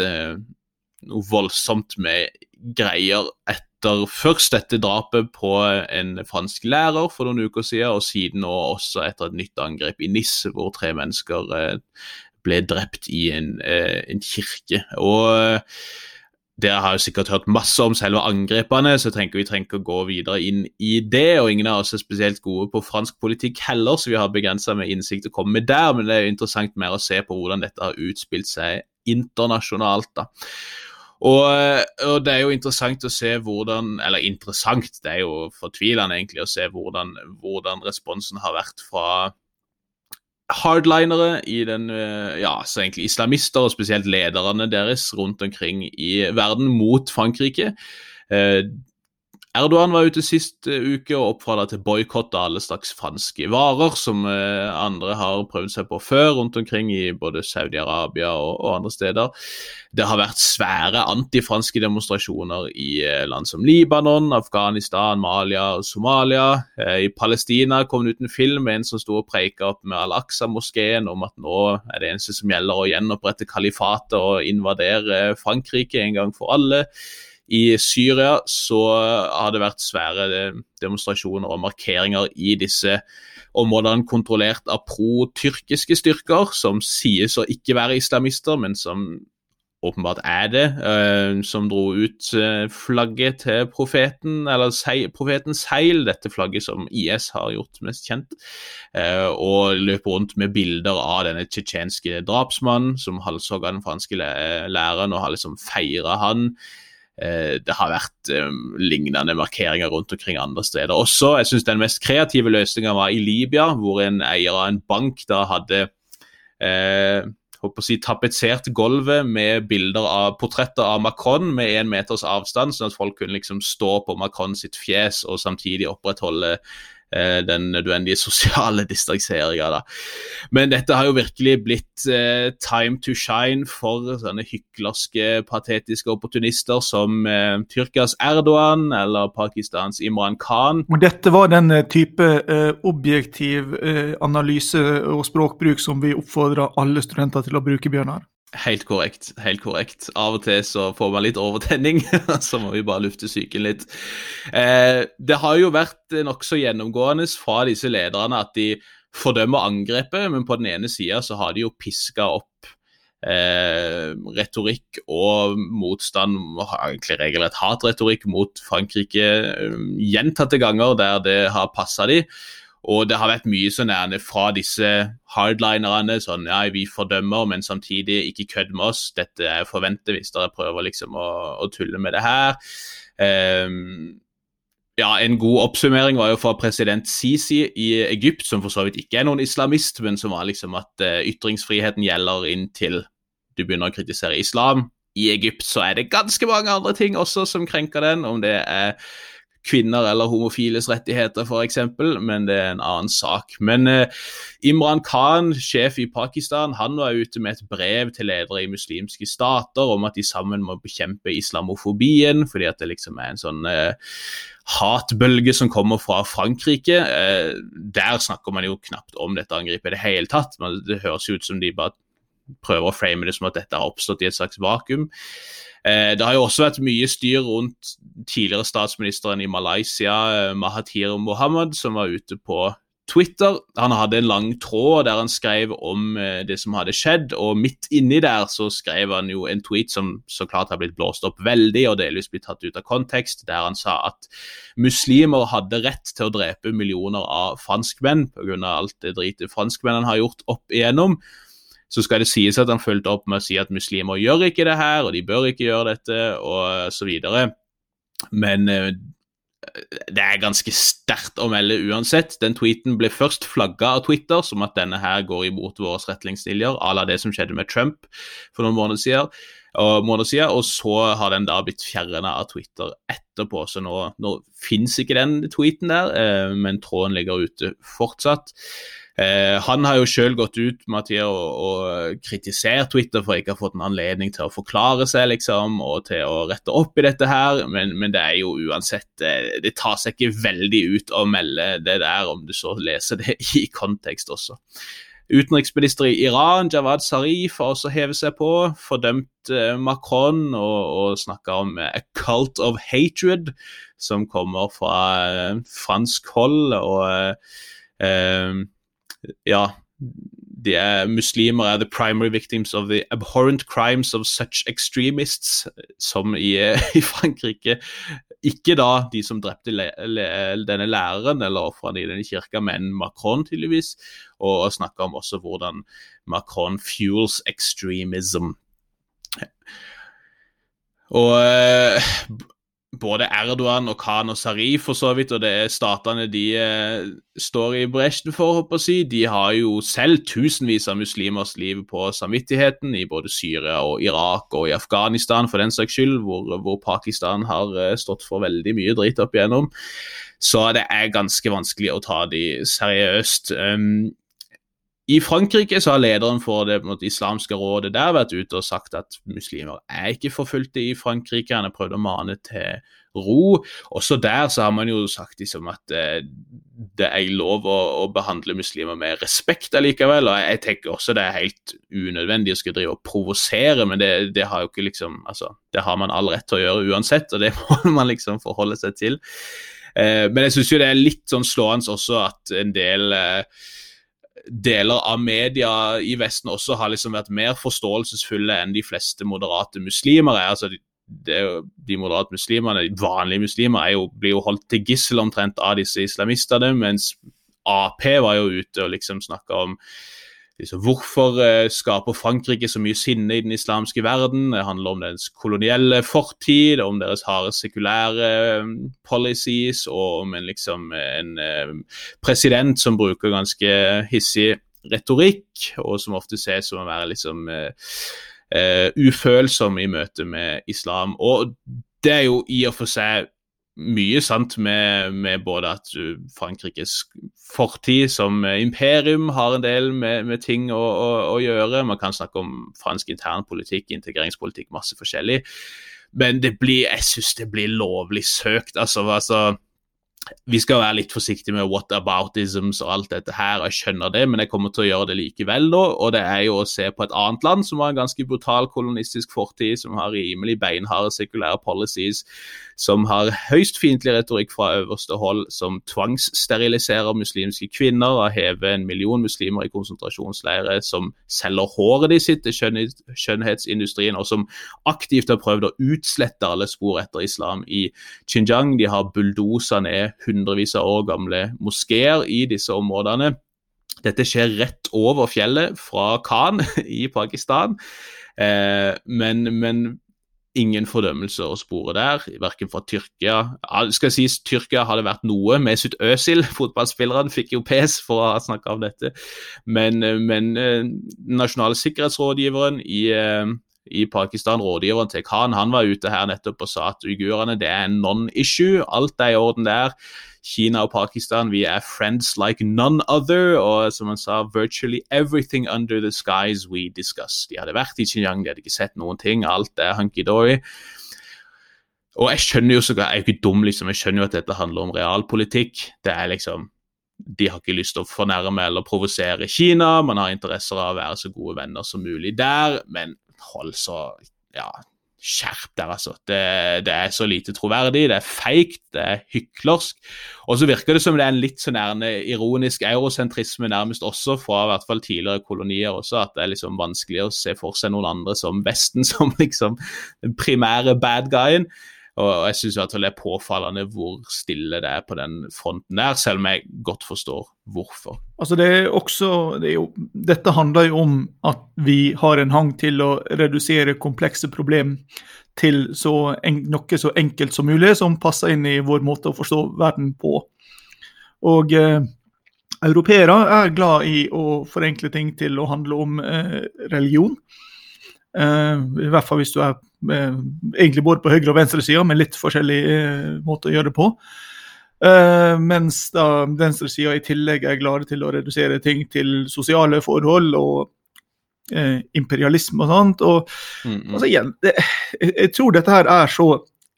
noe voldsomt med greier etter først dette drapet på en fransk lærer for noen uker siden, og siden også etter et nytt angrep i Nis, hvor tre mennesker eh, ble drept i en, eh, en kirke. Og eh, dere har jo sikkert hørt masse om selve angrepene, så jeg tenker vi trenger ikke å gå videre inn i det. og Ingen av oss er spesielt gode på fransk politikk heller, så vi har begrensa med innsikt å komme med der. Men det er jo interessant mer å se på hvordan dette har utspilt seg internasjonalt. da. Og, og det er jo interessant å se hvordan Eller interessant, det er jo fortvilende egentlig å se hvordan, hvordan responsen har vært fra hardlinere i den eh, Ja, så egentlig islamister, og spesielt lederne deres rundt omkring i verden, mot Frankrike. Erdogan var ute sist eh, uke og oppfordra til boikott av alle slags franske varer, som eh, andre har prøvd seg på før rundt omkring i både Saudi-Arabia og, og, andre steder. Det har vært svære antifranske demonstrasjoner i eh, land som Libanon, Afghanistan, Malia og Somalia. I Palestina kom det ut en film med en som sto og preika opp med Al-Aqsa-moskeen om at nå er det eneste som gjelder å gjenopprette kalifatet og invadere Frankrike en gang for alle. I Syria så har det vært svære demonstrasjoner og markeringer i disse områdene kontrollert av pro-tyrkiske styrker, som sies å ikke være islamister, men som åpenbart er det, uh, som dro ut uh, flagget til profeten, eller sei, profetens seil, dette flagget som IS har gjort mest kjent, og løper rundt med bilder av denne tsjetsjenske drapsmannen som halshogga den franske læreren og har liksom feira han. Det har vært um, lignende markeringer rundt omkring andre steder også. Jeg synes Den mest kreative løsninga var i Libya, hvor en eier av en bank da hadde eh, håper å si, tapetsert gulvet med bilder av portretter av Macron med én meters avstand, sånn at folk kunne liksom stå på Macron sitt fjes og samtidig opprettholde eh, den nødvendige sosiale distanseringa. Men dette har jo virkelig blitt eh, time to shine for sånne hyklerske, patetiske opportunister som eh, Tyrkias Erdogan eller Pakistans Imran Khan. Og dette var den eh, type eh, objektiv eh, analyse og språkbruk som vi oppfordra alle studenter til å bruke, Bjørnar? Helt korrekt. helt korrekt. Av og til så får man litt overtenning, så må vi bare lufte psyken litt. Eh, det har jo vært nokså gjennomgående fra disse lederne at de fordømmer angrepet, men på den ene sida så har de jo piska opp eh, retorikk og motstand, egentlig regelrett hatretorikk mot Frankrike eh, gjentatte ganger der det har passa de. Og det har vært mye sånn nærme fra disse hardlinerne. Sånn ja, vi fordømmer, men samtidig ikke kødd med oss. Dette er forventet hvis dere prøver liksom å, å tulle med det her. Um, ja, En god oppsummering var jo fra president Sisi i Egypt, som for så vidt ikke er noen islamist, men som var liksom at uh, ytringsfriheten gjelder inntil du begynner å kritisere islam. I Egypt så er det ganske mange andre ting også som krenker den, om det er kvinner eller homofiles rettigheter, f.eks., men det er en annen sak. Men eh, Imran Khan, sjef i Pakistan, han var ute med et brev til ledere i muslimske stater om at de sammen må bekjempe islamofobien, fordi at det liksom er en sånn eh, hatbølge som kommer fra Frankrike. Eh, der snakker man jo knapt om dette angrepet i det hele tatt. Men det høres ut som de bare prøver å frame det som at dette har oppstått i et slags vakuum. Eh, det har jo også vært mye styr rundt tidligere statsministeren i Malaysia, eh, Mahathir Mohammed, som var ute på Twitter. Han hadde en lang tråd der han skrev om eh, det som hadde skjedd, og midt inni der så skrev han jo en tweet som så klart har blitt blåst opp veldig og delvis blitt tatt ut av kontekst, der han sa at muslimer hadde rett til å drepe millioner av franskmenn pga. alt det dritet franskmennene har gjort opp igjennom. Så skal det sies at han fulgte opp med å si at muslimer gjør ikke det her, og de bør ikke gjøre dette, og så videre. Men eh, det er ganske sterkt å melde uansett. Den tweeten ble først flagga av Twitter som at denne her går imot våre retningslinjer, à la det som skjedde med Trump for noen måneder siden. Og, måneder siden, og så har den da blitt fjerna av Twitter etterpå. Så nå, nå fins ikke den tweeten der, eh, men tråden ligger ute fortsatt. Eh, han har jo sjøl gått ut Mathias, og, og kritisert Twitter for ikke å ha fått en anledning til å forklare seg liksom, og til å rette opp i dette her, men, men det er jo uansett det, det, tar seg ikke veldig ut å melde det der, om du så leser det i kontekst også. Utenriksminister i Iran, Jawad Zarif, har også hevet seg på, fordømt eh, Macron og, og snakka om a cult of hatred, som kommer fra eh, fransk hold. og eh, ja, de er muslimer er the primary victims of the abhorrent crimes of such extremists, som i, i Frankrike. Ikke da de som drepte le, le, denne læreren eller ofrene i denne kirka, men Macron, tydeligvis. Og, og snakker om også hvordan Macron fuels extremism. Og eh, både Erdogan og Khan og Sarif for så vidt, og det er statene de eh, står i bresjen for, håper å si. De har jo selv tusenvis av muslimers liv på samvittigheten, i både Syria og Irak og i Afghanistan for den saks skyld, hvor, hvor Pakistan har eh, stått for veldig mye dritt opp igjennom. Så det er ganske vanskelig å ta de seriøst. Um, i Frankrike så har lederen for det måte, islamske rådet der vært ute og sagt at muslimer er ikke forfulgte i Frankrike. Han har prøvd å mane til ro. Også der så har man jo sagt liksom, at eh, det er lov å, å, behandle muslimer med respekt allikevel. Og jeg tenker også det er helt unødvendig å skulle drive og provosere, men det, det, har jo ikke liksom altså, Det har man all rett til å gjøre uansett, og det må man liksom forholde seg til. Eh, men jeg syns jo det er litt sånn slående også at en del eh, deler av media i Vesten også har liksom vært mer forståelsesfulle enn de fleste moderate muslimer er. altså de, jo, de moderate muslimene, de vanlige muslimer, jo, blir jo holdt til gissel omtrent av disse islamistene, mens Ap var jo ute og liksom snakka om liksom, hvorfor eh, skaper Frankrike så mye sinne i den islamske verden? Det handler om deres kolonielle fortid, om deres harde sekulære eh, policies og om en, liksom, en eh, president som bruker ganske hissig retorikk, og som ofte ses som å være liksom ufølsom i møte med islam. Og det er jo i og for seg mye sant med, med, både at Frankrikes fortid som imperium har en del med, med ting å, å, å, gjøre. Man kan snakke om fransk internpolitikk, integreringspolitikk, masse forskjellig. Men det blir, jeg syns det blir lovlig søkt. altså, altså vi skal være litt forsiktige med whataboutisms og alt dette her, jeg skjønner det, men jeg kommer til å gjøre det likevel da. Og det er jo å se på et annet land som har en ganske brutal kolonistisk fortid, som har rimelig beinharde sekulære policies, som har høyst fiendtlig retorikk fra øverste hold, som tvangssteriliserer muslimske kvinner, og hever en million muslimer i konsentrasjonsleirer, som selger håret de sitt til skjønnhetsindustrien, og som aktivt har prøvd å utslette alle spor etter islam i Xinjiang. De har bulldosa ned hundrevis av år gamle moskeer i disse områdene. Dette skjer rett over fjellet fra Khan i Pakistan. Eh, men, men, ingen fordømmelse å spore der, verken fra Tyrkia skal sies, Tyrkia hadde vært noe. med sitt Øsil. fotballspillerne, fikk jo pes for å ha snakka om dette. Men, men eh, nasjonale sikkerhetsrådgiveren i, eh, i Pakistan, rådgiveren til Khan, han var ute her nettopp og sa at uigurene det er non-issue. Alt er i orden der. Kina og Pakistan vi er friends like none other. Og som han sa, virtually everything under the skies we discuss. De hadde vært i Xinjiang, de hadde ikke sett noen ting. Alt er hunky-dory. Og jeg skjønner jo så godt, jeg er jo ikke dum, liksom. Jeg skjønner jo at dette handler om realpolitikk. Det er liksom de har ikke lyst til å fornærme eller provosere Kina. Man har interesser av å være så gode venner som mulig der, men hold så Ja, skjerp dere, altså. Det, det, er så lite troverdig, det er feigt, det er hyklersk. Og så virker det som det er en litt så nærme ironisk eurosentrisme nærmest også fra i hvert fall tidligere kolonier også, at det er liksom vanskelig å se for seg noen andre som Vesten som liksom den primære bad guyen. Og jeg syns det er påfallende hvor stille det er på den fronten der, selv om jeg godt forstår hvorfor. Altså det er også, det er jo, dette handler jo om at vi har en hang til å redusere komplekse problem til så en, noe så enkelt som mulig, som passer inn i vår måte å forstå verden på. Og eh, europeere er glad i å forenkle ting til å handle om eh, religion. Eh, I hvert fall hvis du er egentlig både på høyre- og venstresida, med litt forskjellig eh, måte å gjøre det på. Uh, mens da venstresida i tillegg er glade til å redusere ting til sosiale forhold og uh, imperialisme og sånt. Og mm, mm. altså igjen, det, jeg, jeg, tror dette her er så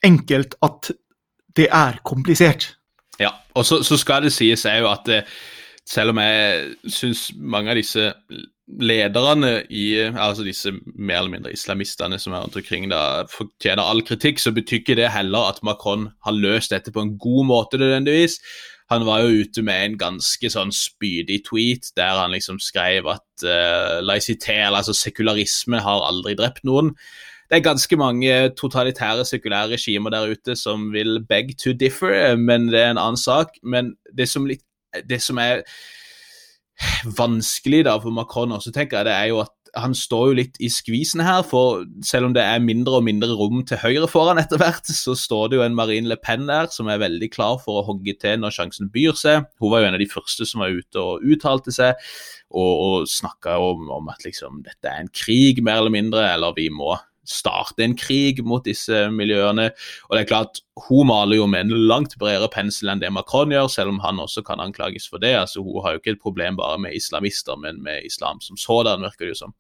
enkelt at det er komplisert. Ja, og så, så skal det sies er jo at selv om jeg syns mange av disse lederne i altså disse mer eller mindre islamistene som er rundt omkring, da, fortjener all kritikk, så betyr ikke det heller at Macron har løst dette på en god måte nødvendigvis. Han var jo ute med en ganske sånn spydig tweet der han liksom skrev at uh, laicité, altså sekularisme, har aldri drept noen. Det er ganske mange totalitære, sekulære regimer der ute som vil beg to differ, men det er en annen sak. Men det som, litt, det som er vanskelig da for Macron også, tenker jeg, det er jo at han står jo litt i skvisen her, for selv om det er mindre og mindre rom til høyre foran etter hvert, så står det jo en Marine Le Pen der som er veldig klar for å hogge til når sjansen byr seg. Hun var jo en av de første som var ute og uttalte seg, og, og snakka om, om, at liksom dette er en krig, mer eller mindre, eller vi må starte en krig mot disse miljøene. Og det er klart, Hun maler jo med en langt bredere pensel enn det Macron gjør, selv om han også kan anklages for det. altså Hun har jo ikke et problem bare med islamister, men med islam som sådan, virker det jo som.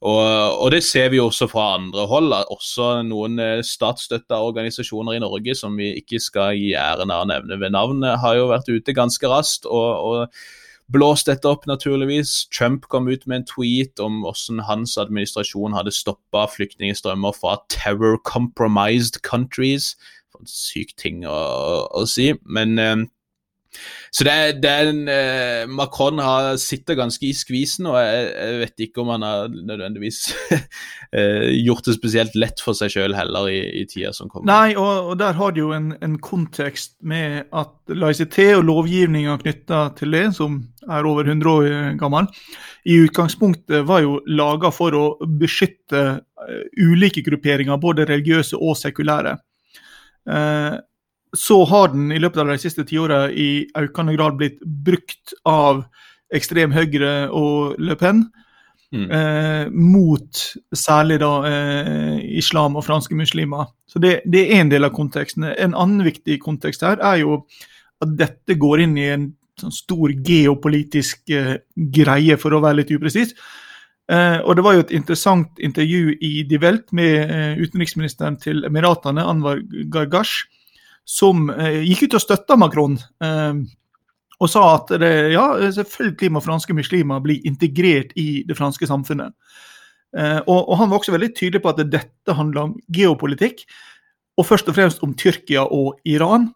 Og, og, det ser vi også fra andre hold. Også noen eh, statsstøtta organisasjoner i Norge som vi ikke skal gi æren av å nevne ved navn, har jo vært ute ganske raskt. og, og blåst dette opp, naturligvis. Trump kom ut med en tweet om hvordan hans administrasjon hadde stoppa flyktningstrømmer fra terror compromised countries. For en syk ting å, å si. Men eh, så det er, det eh, Macron har sitter ganske i skvisen, og jeg, jeg vet ikke om han har nødvendigvis eh, gjort det spesielt lett for seg sjøl heller i, i tida som kommer. Nei, og, og der har du jo en, en, kontekst med at laicité og lovgivninga knytta til det, som er over 100 år gammel, i utgangspunktet var jo laga for å beskytte uh, ulike grupperinger, både religiøse og sekulære. Uh, så har den i løpet av de siste tiåra i økende grad blitt brukt av ekstrem høyre og Le Pen. Mm. Eh, mot særlig da eh, islam og franske muslimer. Så det, det, er en del av konteksten. En annen viktig kontekst her er jo at dette går inn i en sånn stor geopolitisk eh, greie, for å være litt upresis. Eh, og Det var jo et interessant intervju i Die Welt med eh, utenriksministeren til Emiratene, Anwar Gargash, som eh, gikk ut og støtta Macron. Eh, og sa at det, ja, selvfølgelig må franske muslimer bli integrert i det franske samfunnet. Eh, og, og, Han var også veldig tydelig på at dette handler om geopolitikk, og først og fremst om Tyrkia og Iran.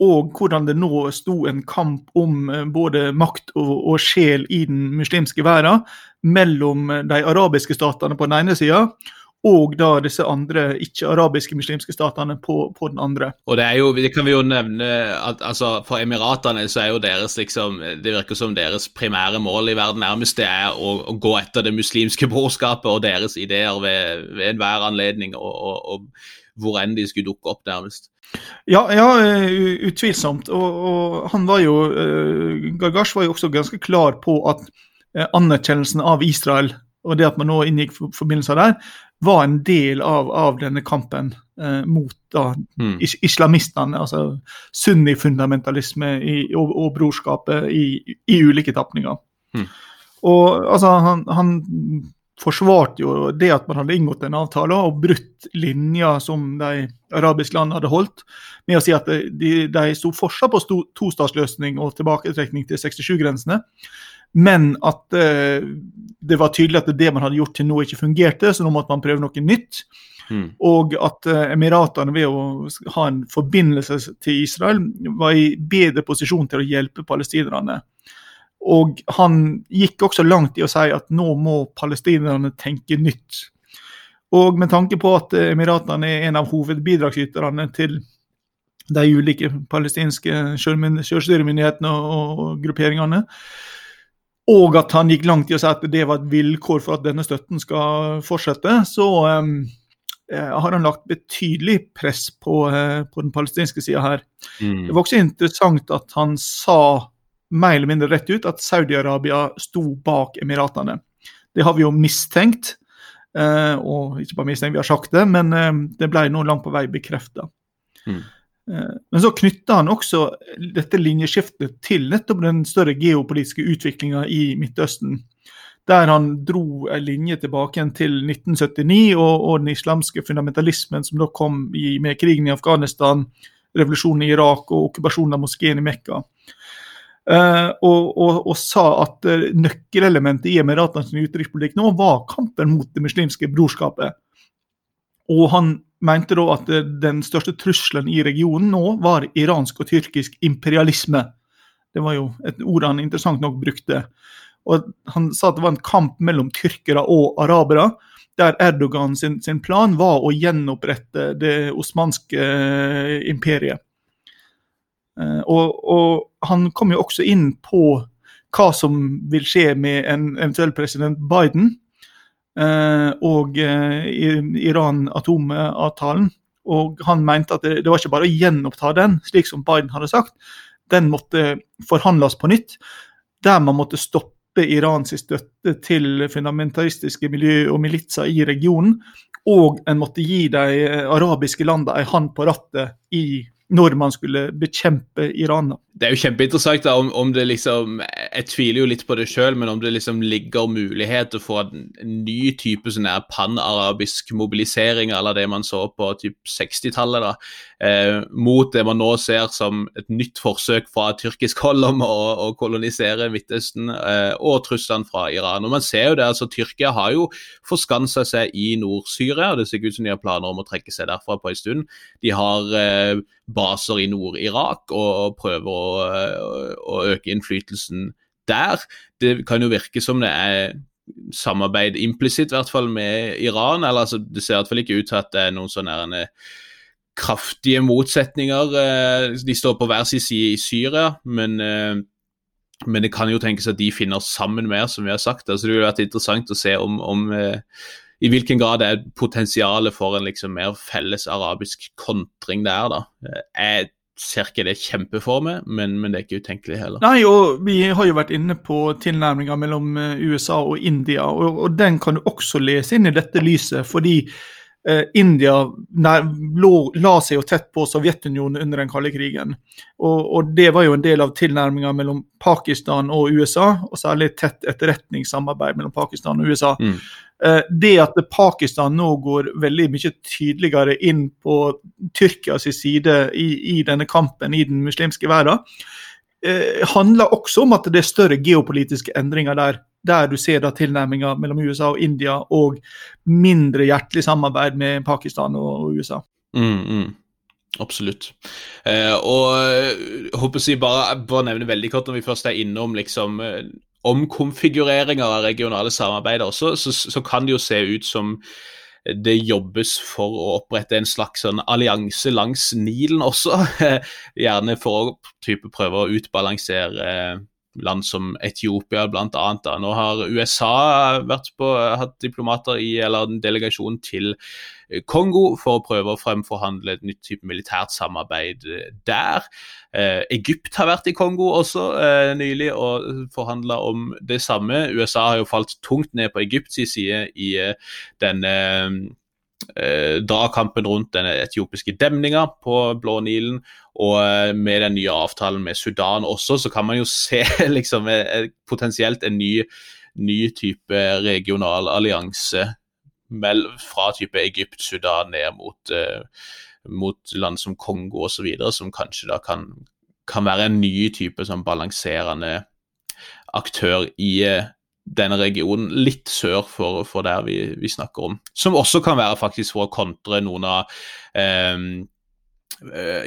Og hvordan det nå sto en kamp om både makt og, og sjel i den muslimske verden mellom de arabiske statene på den ene sida og da disse andre ikke-arabiske muslimske statene på, på, den andre. Og det er jo, det kan vi jo nevne at altså, For Emiratene så er jo deres liksom, det virker som deres primære mål i verden nærmest det er å, å gå etter det muslimske brorskapet og deres ideer ved, ved enhver anledning, og, og, og, hvor enn de skulle dukke opp, nærmest. Ja, ja utvilsomt. Og, og, han var jo uh, Gargash var jo også ganske klar på at uh, anerkjennelsen av Israel og det at man nå inngikk forbindelser der, var en del av, av denne kampen eh, mot da, mm. is islamistene. Altså sunnifundamentalisme og, og brorskapet i, i, ulike tapninger. Mm. Og altså, han, han, forsvarte jo det at man hadde inngått en avtale og brutt linja som de arabiske landene hadde holdt, med å si at de, de sto fortsatt på tostatsløsning og tilbaketrekning til 67-grensene. Men at eh, det var tydelig at det man hadde gjort til nå, ikke fungerte, så nå måtte man prøve noe nytt. Mm. Og at eh, Emiratene ved å ha en forbindelse til Israel var i bedre posisjon til å hjelpe palestinerne. Og han gikk også langt i å si at nå må palestinerne tenke nytt. Og med tanke på at Emiratene er en av hovedbidragsyterne til de ulike palestinske selvstyremyndighetene og grupperingene, og at han gikk langt i å si at det var et vilkår for at denne støtten skal fortsette, så um, har han lagt betydelig press på, uh, på den palestinske sida her. Mm. Det var også interessant at han sa mer eller mindre rett ut at Saudi-Arabia sto bak Emiratene. Det har vi jo mistenkt, uh, og ikke bare mistenkt, vi har sagt det, men uh, det ble nå langt på vei bekrefta. Mm. Eh, men så knytta han også dette linjeskiftet til nettopp den større geopolitiske utviklinga i Midtøsten. Der han dro en linje tilbake til 1979 og, og, den islamske fundamentalismen som da kom i, med krigen i Afghanistan, revolusjonen i Irak og okkupasjonen av moskeen i Mekka. Uh, og, og, og, sa at uh, nøkkelelementet i Emiratenes utenrikspolitikk nå var kampen mot det muslimske brorskapet. Og han mente da at den største trusselen i regionen nå var iransk og tyrkisk imperialisme. Det var jo et ord han interessant nok brukte. Og Han sa at det var en kamp mellom tyrkere og arabere, der Erdogan sin, sin plan var å gjenopprette det osmanske eh, imperiet. Eh, og, og, Han kom jo også inn på hva som vil skje med en eventuell president Biden. Eh, og eh, Iran-atomavtalen. Og han mente at det, det, var ikke bare å gjenoppta den, slik som Biden hadde sagt. Den måtte forhandles på nytt, der man måtte stoppe Irans støtte til fundamentalistiske miljø og militser i regionen. Og en måtte gi de arabiske landene en hånd på rattet i når man skulle bekjempe Iran. Det er jo kjempeinteressant da, om, om, det liksom Jeg tviler jo litt på det sjøl, men om det liksom ligger muligheter for en, ny type sånn her panarabisk mobilisering eller det man så på typ 60-tallet, da, eh, mot det man nå ser som et nytt forsøk fra tyrkisk hold om å, å kolonisere Midtøsten eh, og truslene fra Iran. Og man ser jo det, altså Tyrkia har jo forskansa seg i Nord-Syria, og det ser ut som de har planer om å trekke seg derfra på en stund. De har eh, baser i Nord-Irak og, og, prøver å, å, øke innflytelsen der. Det kan jo virke som det er samarbeid implisitt, i hvert fall med Iran. eller altså, Det ser i hvert fall ikke ut til at det er noen sånne kraftige motsetninger. Eh, de står på hver sin side i Syria, men, eh, men det kan jo tenkes at de finner sammen mer, som vi har sagt. Altså, det ville vært interessant å se om, om eh, i hvilken grad det er potensialet for en liksom mer felles arabisk kontring der, da. Jeg ser ikke det kjempeformet, men, men, det er ikke utenkelig heller. Nei, og vi har jo vært inne på tilnærminga mellom eh, USA og India, og, og, den kan du også lese inn i dette lyset. fordi India nær, lå, la seg jo tett på Sovjetunionen under den kalde krigen. Og, og, det var jo en del av tilnærminga mellom Pakistan og USA, og særlig tett etterretningssamarbeid mellom Pakistan og USA. Mm. Eh, det at Pakistan nå går veldig mye tydeligere inn på Tyrkias side i, i, denne kampen i den muslimske verden, eh, handler også om at det er større geopolitiske endringer der. Der du ser da tilnærminga mellom USA og India, og mindre hjertelig samarbeid med Pakistan og USA. Mm, mm. Absolutt. Eh, og jeg eh, håper jeg bare, bare nevne veldig kort når vi først er innom liksom omkonfigureringer av regionale samarbeider også, så, så, kan det jo se ut som det jobbes for å opprette en slags sånn allianse langs Nilen også. Gjerne for å type, prøve å utbalansere land som Etiopia bl.a. Nå har USA på, hatt diplomater i, eller en delegasjon til eh, Kongo for å prøve å fremforhandle et nytt type militært samarbeid eh, der. Eh, Egypt har vært i Kongo også eh, nylig og forhandla om det samme. USA har jo falt tungt ned på Egypts side i eh, denne eh, dragkampen rundt den etiopiske demninga på Blå Nilen. Og eh, med den nye avtalen med Sudan også, så kan man jo se liksom, eh, potensielt en ny, ny type regional allianse fra type Egypt, Sudan ned mot, mot land som Kongo osv., som kanskje da kan, kan, være en ny type sånn balanserende aktør i denne regionen, litt sør for, for der vi, vi, snakker om. Som også kan være faktisk for å kontre noen av Eh,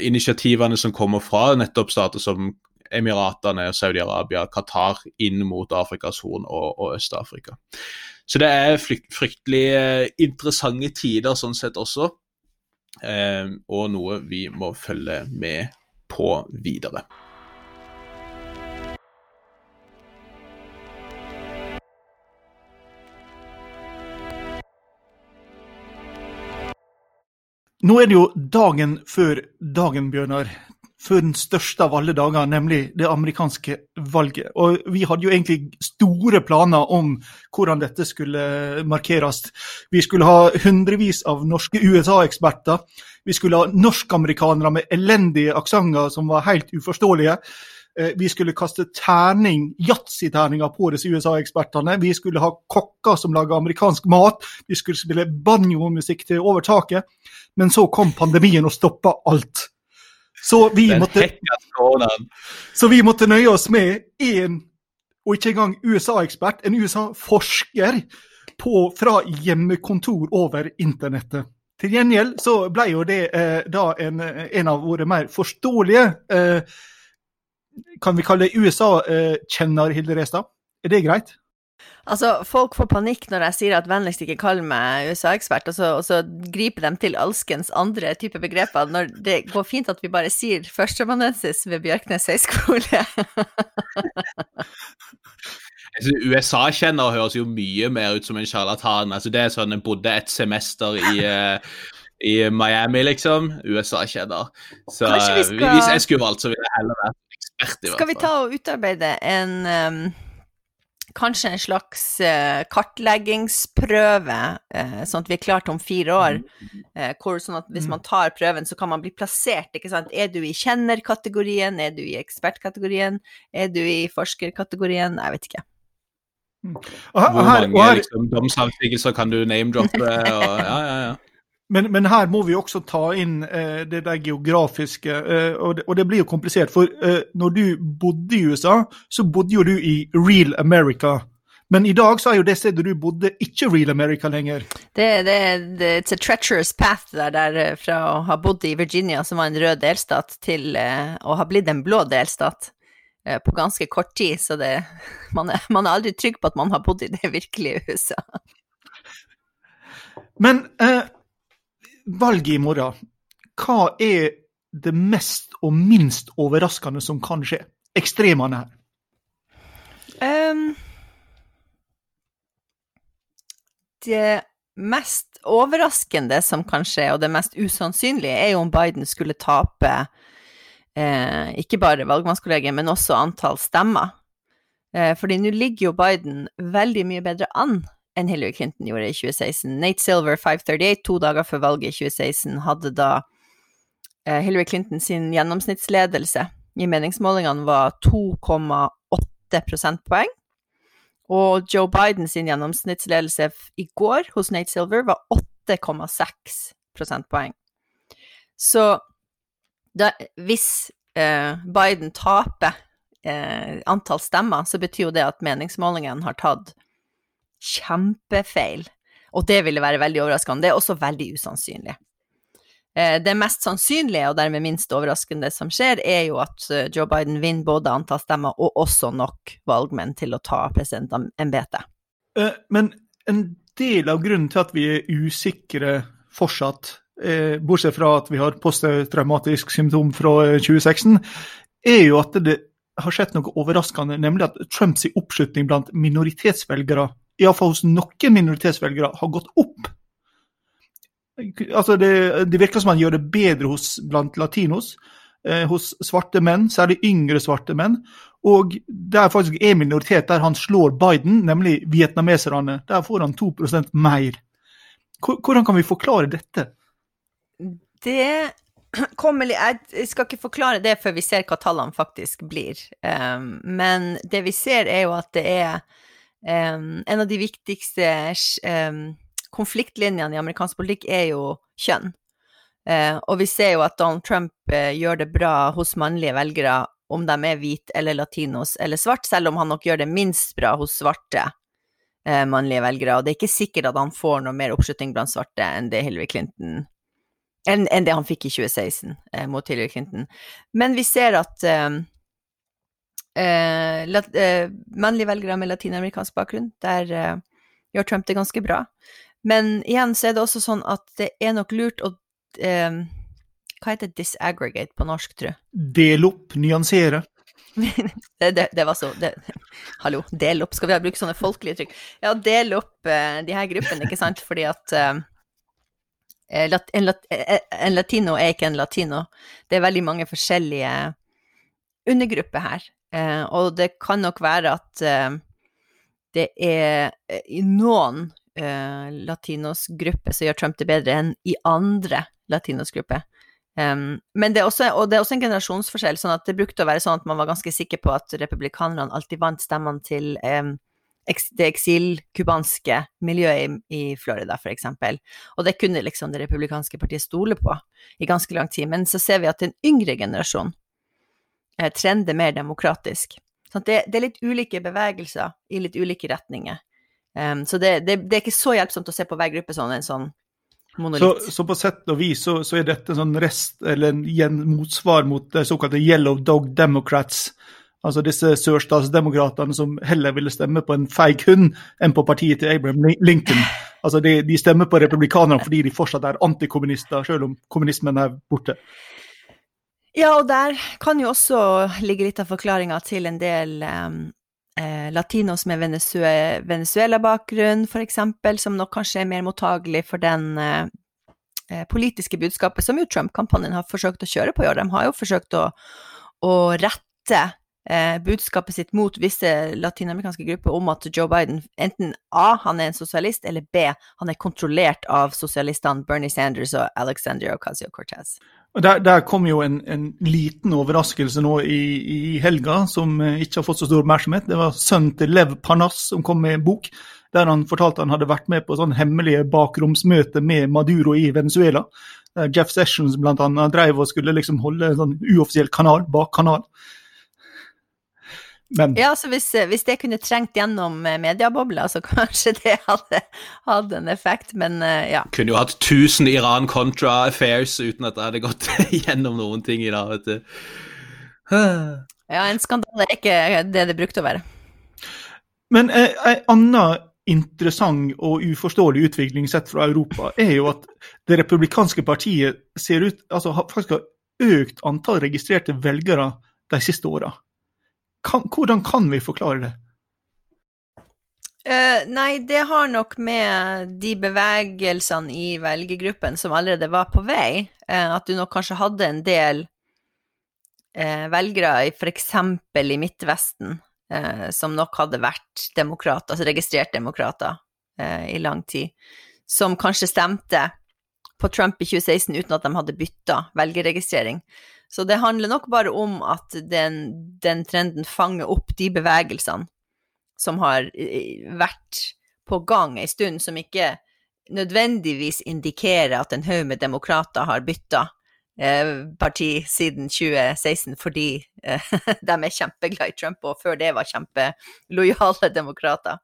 initiativene som kommer fra nettopp stater som Emiratene, Saudi-Arabia, Qatar inn mot Afrikas Horn og, og Øst-Afrika. Så det er fryktelig eh, interessante tider sånn sett også, eh, og noe vi må følge med på videre. Nå er det jo dagen før dagen, Bjørnar. Før den største av alle dager, nemlig det amerikanske valget. Og vi hadde jo egentlig store planer om hvordan dette skulle markeres. Vi skulle ha hundrevis av norske USA-eksperter. Vi skulle ha norskamerikanere med elendige aksenter som var helt uforståelige. Eh, vi skulle kaste terning, yatzy-terninger på disse USA-ekspertene. Vi skulle ha kokker som laga amerikansk mat. Vi skulle spille banjomusikk til over taket. Men så kom pandemien og stoppa alt. Så vi, måtte, så vi måtte nøye oss med én, og ikke engang USA-ekspert, en USA-forsker fra hjemmekontor over internettet. Til gjengjeld så ble jo det eh, da en, en, av våre mer forståelige eh, Kan vi kalle det USA-kjenner, eh, Hilde Restad? Er det greit? Altså, folk får panikk når jeg sier at vennligst ikke kall meg USA-ekspert, og, og, så griper de til alskens andre typer begreper, når det går fint at vi bare sier førsteamanuensis ved Bjørknes høgskole. USA-kjenner høres jo mye mer ut som en sjarlatan. Altså, det er sånn en bodde et semester i uh, i Miami, liksom. USA-kjenner. Så skal... hvis jeg skulle valgt, så ville jeg heller vært ekspert, i hvert fall. Skal vi ta og utarbeide en um, kanskje en slags uh, kartleggingsprøve, uh, sånn at vi er klart om fire år. Uh, hvor, sånn at hvis mm. man tar prøven, så kan man bli plassert. ikke sant? Er du i kjennerkategorien? Er du i ekspertkategorien? Er du i forskerkategorien? Jeg vet ikke. Mm. Hvor mange liksom, domsavsigelser kan du name-droppe? ja, ja, ja. Men, men, her må vi også ta inn eh, det der geografiske, eh, og, det, og, det, blir jo komplisert. For eh, når du bodde i USA, så bodde jo du i real America. Men i dag så er jo det stedet du bodde, ikke real America lenger. Det, det, det It's a treacherous path der, der, eh, fra å ha bodd i Virginia, som var en rød delstat, til eh, å ha blitt en blå delstat eh, på ganske kort tid. Så det, man, er, man er aldri trygg på at man har bodd i det virkelige USA. Men eh, valget i morgen, hva er det mest og minst overraskende som kan skje? Ekstremene her. Um, det mest overraskende som kan skje, og det mest usannsynlige, er jo om Biden skulle tape eh, ikke bare valgmannskollegiet, men også antall stemmer. Eh, fordi nå ligger jo Biden veldig mye bedre an enn Hillary Clinton gjorde i 2016. Nate Silver, 538, to dager før valget i 2016, hadde da eh, Hillary Clinton sin gjennomsnittsledelse i meningsmålingene var 2,8 prosentpoeng. Og Joe Biden sin gjennomsnittsledelse i går hos Nate Silver var 8,6 prosentpoeng. Så da, hvis eh, Biden taper eh, antall stemmer, så betyr jo det at meningsmålingen har tatt kjempefeil. Og det ville være veldig overraskende. Det er også veldig usannsynlig. Eh, det mest sannsynlige, og dermed minst overraskende som skjer, er jo at eh, Joe Biden vinner både antall stemmer og også nok valgmenn til å ta presidentembetet. Eh, men en del av grunnen til at vi er usikre fortsatt, bortsett fra at vi har posttraumatisk symptom fra 2016, er jo at det har skjedd noe overraskende, nemlig at Trumps oppslutning blant minoritetsvelgere iallfall hos noen minoritetsvelgere, har gått opp. Altså det, det, virker som han gjør det bedre hos, blant latinos, eh, hos svarte menn, særlig yngre svarte menn. Og det er faktisk en minoritet der han slår Biden, nemlig vietnameserne. Der får han 2% mer. Hvordan kan vi forklare dette? Det kommer Jeg skal ikke forklare det før vi ser hva tallene faktisk blir. Um, men det vi ser, er jo at det er Um, en av de viktigste um, konfliktlinjene i amerikansk politikk er jo kjønn. Uh, og vi ser jo at Donald Trump uh, gjør det bra hos mannlige velgere, om de er hvite eller latinos eller svart, selv om han nok gjør det minst bra hos svarte uh, mannlige velgere. Og det er ikke sikkert at han får noe mer oppslutning blant svarte enn det Hillary Clinton enn, enn det han fikk i 2016 mot Hillary Clinton. Men vi ser at eh, eh, mannlige velgere med latinamerikansk bakgrunn, der, eh, gjør Trump det ganske bra. Men igjen så er det også sånn at det er nok lurt å eh, Hva heter disaggregate på norsk, tror jeg? Del opp, nyansere. det, det, det, var så det, Hallo, del opp, skal vi bruke sånne folkelige trykk? Ja, del opp eh, de her gruppene, ikke sant, fordi at eh, lat, en, lat, en, latino er ikke en latino. Det er veldig mange forskjellige undergrupper her. Eh, og det kan nok være at eh, det er i noen latinos grupper som gjør Trump det bedre enn i andre latinos grupper. Um, men det er, også, og det er også en generasjonsforskjell. sånn at Det brukte å være sånn at man var ganske sikker på at republikanerne alltid vant stemmene til um, det eksilkubanske miljøet i, i Florida, f.eks. Og det kunne liksom det republikanske partiet stole på i ganske lang tid. Men så ser vi at den yngre generasjonen eh, trender mer demokratisk. Sånn det, det, er litt ulike bevegelser i litt ulike retninger. Um, så det, det, det, er ikke så hjelpsomt å se på hver gruppe sånn en sånn så, så, på sett og vis så, så er dette en sånn rest, eller en motsvar mot det såkalte Yellow Dog Democrats. Altså disse sørstatsdemokratene som heller ville stemme på en feig hund enn på partiet til Abraham Lincoln. Altså de, de stemmer på republikanerne fordi de fortsatt er antikommunister, selv om kommunismen er borte. Ja, og der kan jo også ligge litt av forklaringa til en del um, eh, latinos med Venezuela-bakgrunn, f.eks., som nok kanskje er mer mottagelig for den eh, eh, politiske budskapet som jo Trump-kampanjen har forsøkt å kjøre på i år. De har jo forsøkt å, å rette eh, budskapet sitt mot visse latinamerikanske grupper om at Joe Biden enten A, han er en sosialist, eller B, han er kontrollert av sosialistene Bernie Sanders og Alexandria Ocasio-Cortez. Der, der, kom jo en, en, liten overraskelse nå i, i, helga, som eh, ikke har fått så stor oppmerksomhet. Det var sønnen til Lev Parnas som kom med en bok der han fortalte han hadde vært med på sånn hemmelige bakromsmøte med Maduro i Venezuela. Jeff Sessions bl.a. drev og skulle liksom holde en sånn uoffisiell kanal, bakkanal. Men, ja, så hvis, hvis, det kunne trengt gjennom eh, mediebobla, så kanskje det hadde hatt en effekt, men uh, ja. Kunne jo hatt 1000 Iran-Contra-affairs uten at det hadde gått gjennom noen ting i dag, vet du. ja, en skandale er ikke det det brukte å være. Men eh, en annen interessant og uforståelig utvikling sett fra Europa, er jo at det republikanske partiet ser ut, altså faktisk har økt antall registrerte velgere de siste åra kan, hvordan kan vi forklare det? Uh, nei, det har nok med de bevegelsene i velgergruppen som allerede var på vei, uh, at du nok kanskje hadde en del uh, velgere f.eks. i Midtvesten som nok hadde vært demokrater, altså registrert demokrater, i lang tid, som kanskje stemte på Trump i 2016 uten at de hadde bytta velgerregistrering. Så det handler nok bare om at den, den trenden fanger opp de bevegelsene som har vært på gang ei stund, som ikke nødvendigvis indikerer at en haug med demokrater har bytta eh, parti siden 2016 fordi eh, de er kjempeglade i Trump, og før det var kjempelojale demokrater.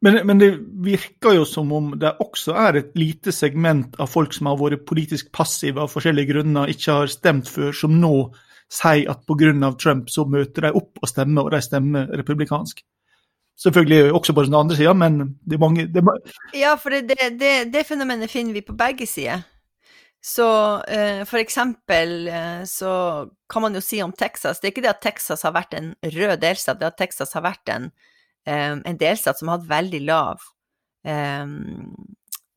Men, men, det virker jo som om det også er et lite segment av folk som har vært politisk passive av forskjellige grunner, ikke har stemt før, som nå sier at pga. Trump så møter de opp og stemmer, og de stemmer republikansk. Selvfølgelig også på den andre sida, men det er mange det er... Ja, for det, det, det, fenomenet finner vi på begge sider. Så uh, for eksempel uh, så kan man jo si om Texas Det er ikke det at Texas har vært en rød delstat, det er at Texas har vært en en delstat som hadde veldig lav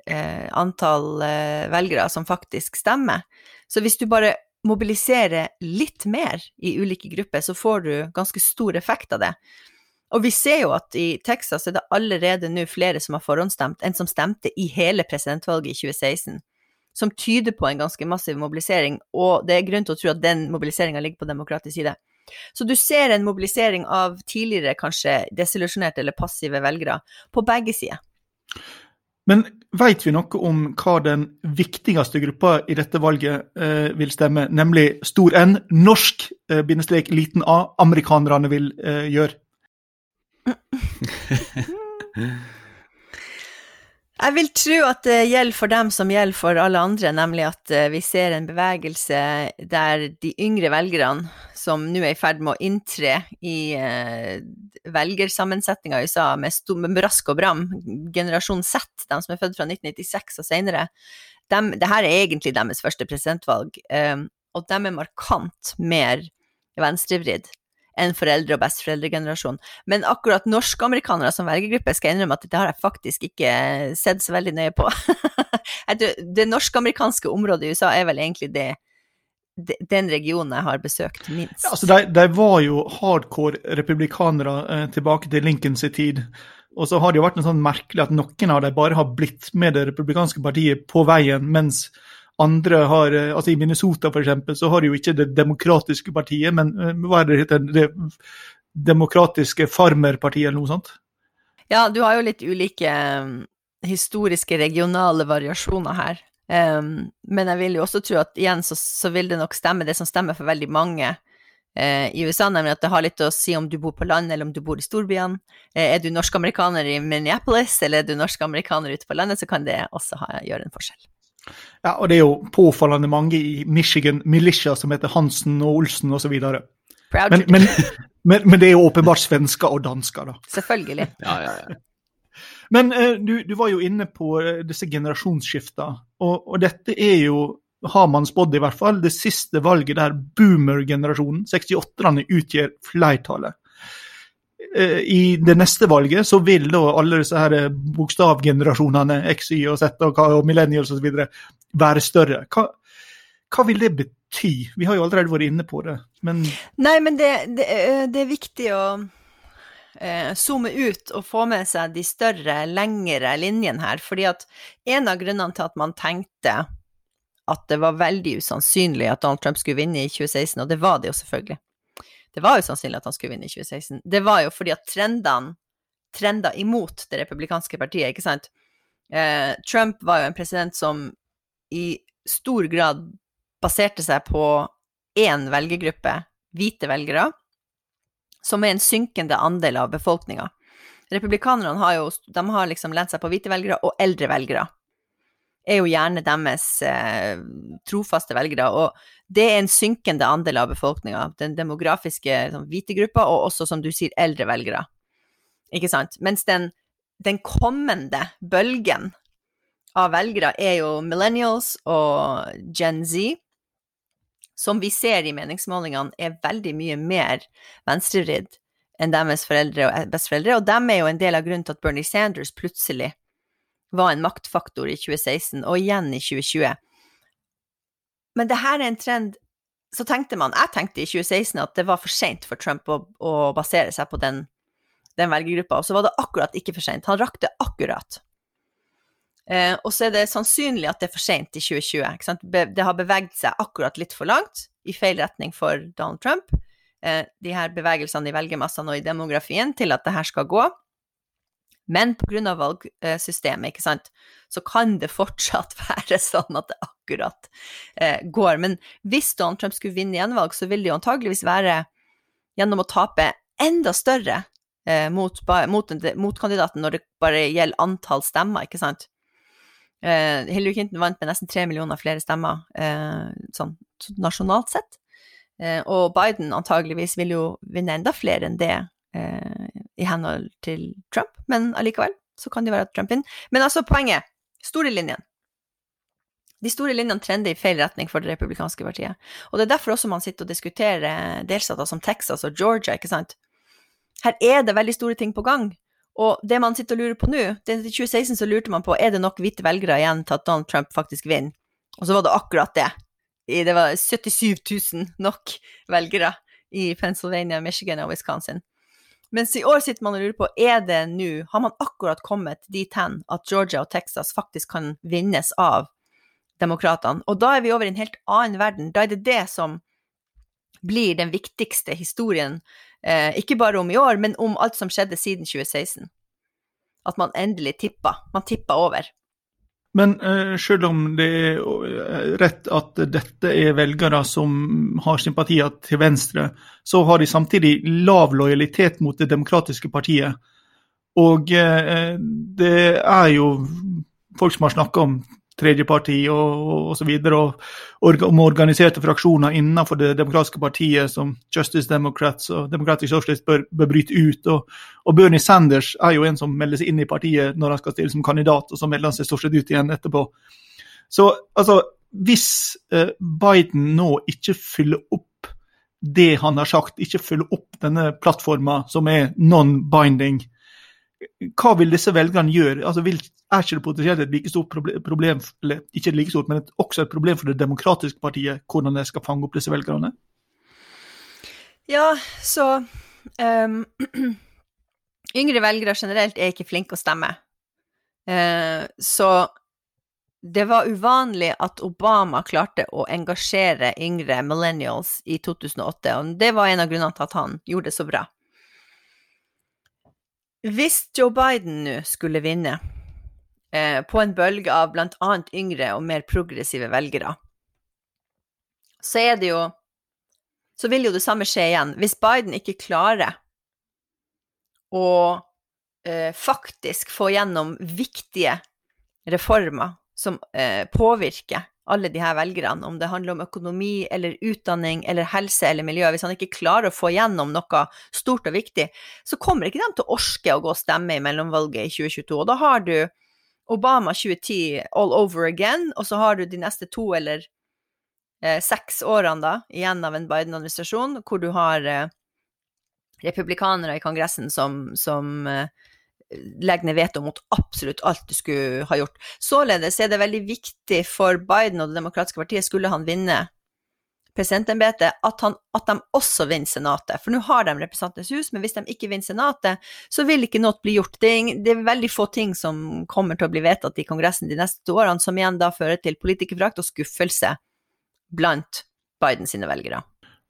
eh, antall eh, velgere som faktisk stemmer. Så hvis du bare mobiliserer litt mer i ulike grupper, så får du ganske stor effekt av det. Og vi ser jo at i Texas er det allerede nå flere som har forhåndsstemt, enn som stemte i hele presidentvalget i 2016. Som tyder på en ganske massiv mobilisering, og det er grunn til å tro at den mobiliseringa ligger på demokratisk side. Så du ser en mobilisering av tidligere kanskje desillusjonerte eller passive velgere på begge sider. Men veit vi noe om hva den viktigste gruppa i dette valget eh, vil stemme, nemlig stor N, norsk eh, bindestrek liten a, amerikanerne vil eh, gjøre? Jeg vil tro at det gjelder for dem som gjelder for alle andre, nemlig at eh, vi ser en bevegelse der de yngre velgerne, som nå er i ferd med å inntre i uh, velgersammensetninga i USA med, med brask og bram, generasjon Z, de som er født fra 1996 og senere, det her er egentlig deres første presidentvalg, um, og de er markant mer venstrevridd enn foreldre- og besteforeldregenerasjon. Men akkurat norske amerikanere som velgergruppe skal jeg innrømme at det har jeg faktisk ikke sett så veldig nøye på. det norsk-amerikanske området i USA er vel egentlig det, den regionen jeg har besøkt minst. Ja, altså de, de, var jo hardcore republikanere eh, tilbake til Lincolns tid. Og så har det jo vært noe sånn merkelig at noen av dem bare har blitt med det republikanske partiet på veien, mens andre har eh, altså I Minnesota for eksempel, så har de jo ikke Det demokratiske partiet, men eh, hva er det heter? Det demokratiske farmerpartiet eller noe sånt? Ja, du har jo litt ulike um, historiske, regionale variasjoner her. Um, men jeg vil jo også tro at igjen så, så, vil det nok stemme det som stemmer for veldig mange uh, i USA, nemlig at det har litt å si om du bor på landet eller om du bor i storbyene. Uh, er du norsk-amerikaner i Minneapolis eller er du norsk-amerikaner ute på landet, så kan det også ha, gjøre en forskjell. Ja, og det er jo påfallende mange i Michigan Militia som heter Hansen og Olsen osv. Men, men, men, men det er jo åpenbart svensker og dansker, da. Selvfølgelig. ja, ja, ja. Men uh, du, du, var jo inne på uh, disse generasjonsskiftene, og, og, dette er jo, har man spådd i hvert fall, det siste valget der boomer-generasjonen, 68-erne, utgjør flertallet. Eh, i det neste valget så vil da alle disse her eh, bokstavgenerasjonene, X, Y og Z og, og millennials osv. være større. Hva, hva, vil det bety? Vi har jo allerede vært inne på det, men Nei, men det, det, eh, det er viktig å zoome ut og få med seg de større, lengre linjene her. fordi at en av grunnene til at man tenkte at det var veldig usannsynlig at Donald Trump skulle vinne i 2016, og det var det jo selvfølgelig, det var jo sannsynlig at han skulle vinne i 2016. Det var jo fordi at trendene trenda imot det republikanske partiet, ikke sant. Eh, Trump var jo en president som i stor grad baserte seg på én velgergruppe, hvite velgere, som er en synkende andel av befolkninga. Republikanerne har jo de har liksom lent seg på hvite velgere og eldre velgere er jo gjerne deres eh, trofaste velgere. Og det er en synkende andel av befolkninga, den demografiske sånn, hvite gruppa, og også, som du sier, eldre velgere. Ikke sant? Mens den, den kommende bølgen av velgere er jo millennials og Gen Z, som vi ser i meningsmålingene er veldig mye mer venstrevridd enn deres foreldre og besteforeldre, og dem er jo en del av grunnen til at Bernie Sanders plutselig var en maktfaktor i 2016, og igjen i 2020. Men det her er en trend Så tenkte man, jeg tenkte i 2016 at det var for seint for Trump å, å, basere seg på den, den velgergruppa, og så var det akkurat ikke for seint. Han rakk det akkurat. Eh, og så er det sannsynlig at det er for seint i 2020. Det har beveget seg akkurat litt for langt i feil retning for Donald Trump. Eh, de her bevegelsene i velgermassene og i demografien til at det her skal gå. Men pga. valgsystemet, ikke sant, så kan det fortsatt være sånn at det akkurat eh, går. Men hvis Donald Trump skulle vinne gjenvalg, så vil det jo antageligvis være gjennom å tape enda større eh, mot, mot, mot, kandidaten når det bare gjelder antall stemmer, ikke sant. Eh, Hillary Clinton vant med nesten tre millioner flere stemmer eh, sånn nasjonalt sett. Eh, og Biden antageligvis vil jo vinne enda flere enn det eh, i henhold til Trump, men allikevel så kan det være at Trump vinner. Men altså, poenget store linjene. De store linjene trender i feil retning for det republikanske partiet. Og det er derfor også man sitter og diskuterer delstater som Texas og Georgia, ikke sant. Her er det veldig store ting på gang. Og det man sitter og lurer på nå I 2016 så lurte man på er det nok hvite velgere igjen til at Donald Trump faktisk vinner. Og så var det akkurat det. Det var 77 000 nok velgere i Pennsylvania, Michigan og Wisconsin. Mens i år sitter man og lurer på er det nå, har man akkurat kommet dit hen at Georgia og Texas faktisk kan vinnes av demokratene? Og da er vi over i en helt annen verden. Da er det det som blir den viktigste historien, eh, ikke bare om i år, men om alt som skjedde siden 2016. At man endelig tippa. Man tippa over. Men uh, selv om det er eh, rett at dette er velgere som har sympatier til Venstre, så har de samtidig lav lojalitet mot det demokratiske partiet. Og uh, det er jo folk som har snakka om tredjeparti parti og videre, og, og om organiserte fraksjoner innenfor det demokratiske partiet som Justice Democrats og Democratic Socialist, bør, bør bryte ut. Og, og, Bernie Sanders er jo en som melder seg inn i partiet når han skal stille som kandidat, og så melder han seg stort sett ut igjen etterpå. Så altså, hvis eh, Biden nå ikke fyller opp det han har sagt, ikke fyller opp denne plattforma som er non-binding, hva vil disse velgerne gjøre? Altså, vil er ikke det potensielt et like stort problem, eller ikke like stort, men også et problem for det demokratiske partiet, hvordan de skal fange opp disse velgerne? Ja, så um, Yngre velgere generelt er ikke flinke å stemme. Uh, så det var uvanlig at Obama klarte å engasjere yngre millennials i 2008, og det var en av grunnene til at han gjorde det så bra. Hvis Joe Biden nå skulle vinne, eh, på en bølge av bl.a. yngre og mer progressive velgere, så er det jo Så vil jo det samme skje igjen. Hvis Biden ikke klarer å eh, faktisk få gjennom viktige reformer som eh, påvirker alle de her velgerne, om det handler om økonomi eller utdanning eller helse eller miljø, hvis han ikke klarer å få gjennom noe stort og viktig, så kommer ikke de til å orske å gå og stemme i mellomvalget i 2022. Og da har du Obama 2010 all over again, og så har du de neste to eller eh, seks årene da, igjen av en Biden-administrasjon, hvor du har eh, republikanere i Kongressen som, som eh, legger ned veto mot absolutt alt du skulle ha gjort. Således er det veldig viktig for Biden og Det demokratiske partiet, skulle han vinne presidentembetet, at, at de også vinner Senatet. For nå har de Representantenes hus, men hvis de ikke vinner Senatet, så vil ikke noe bli gjort. Det er, det er, veldig få ting som kommer til å bli vedtatt i Kongressen de neste årene, som igjen da fører til politikerforakt og skuffelse blant Biden sine velgere.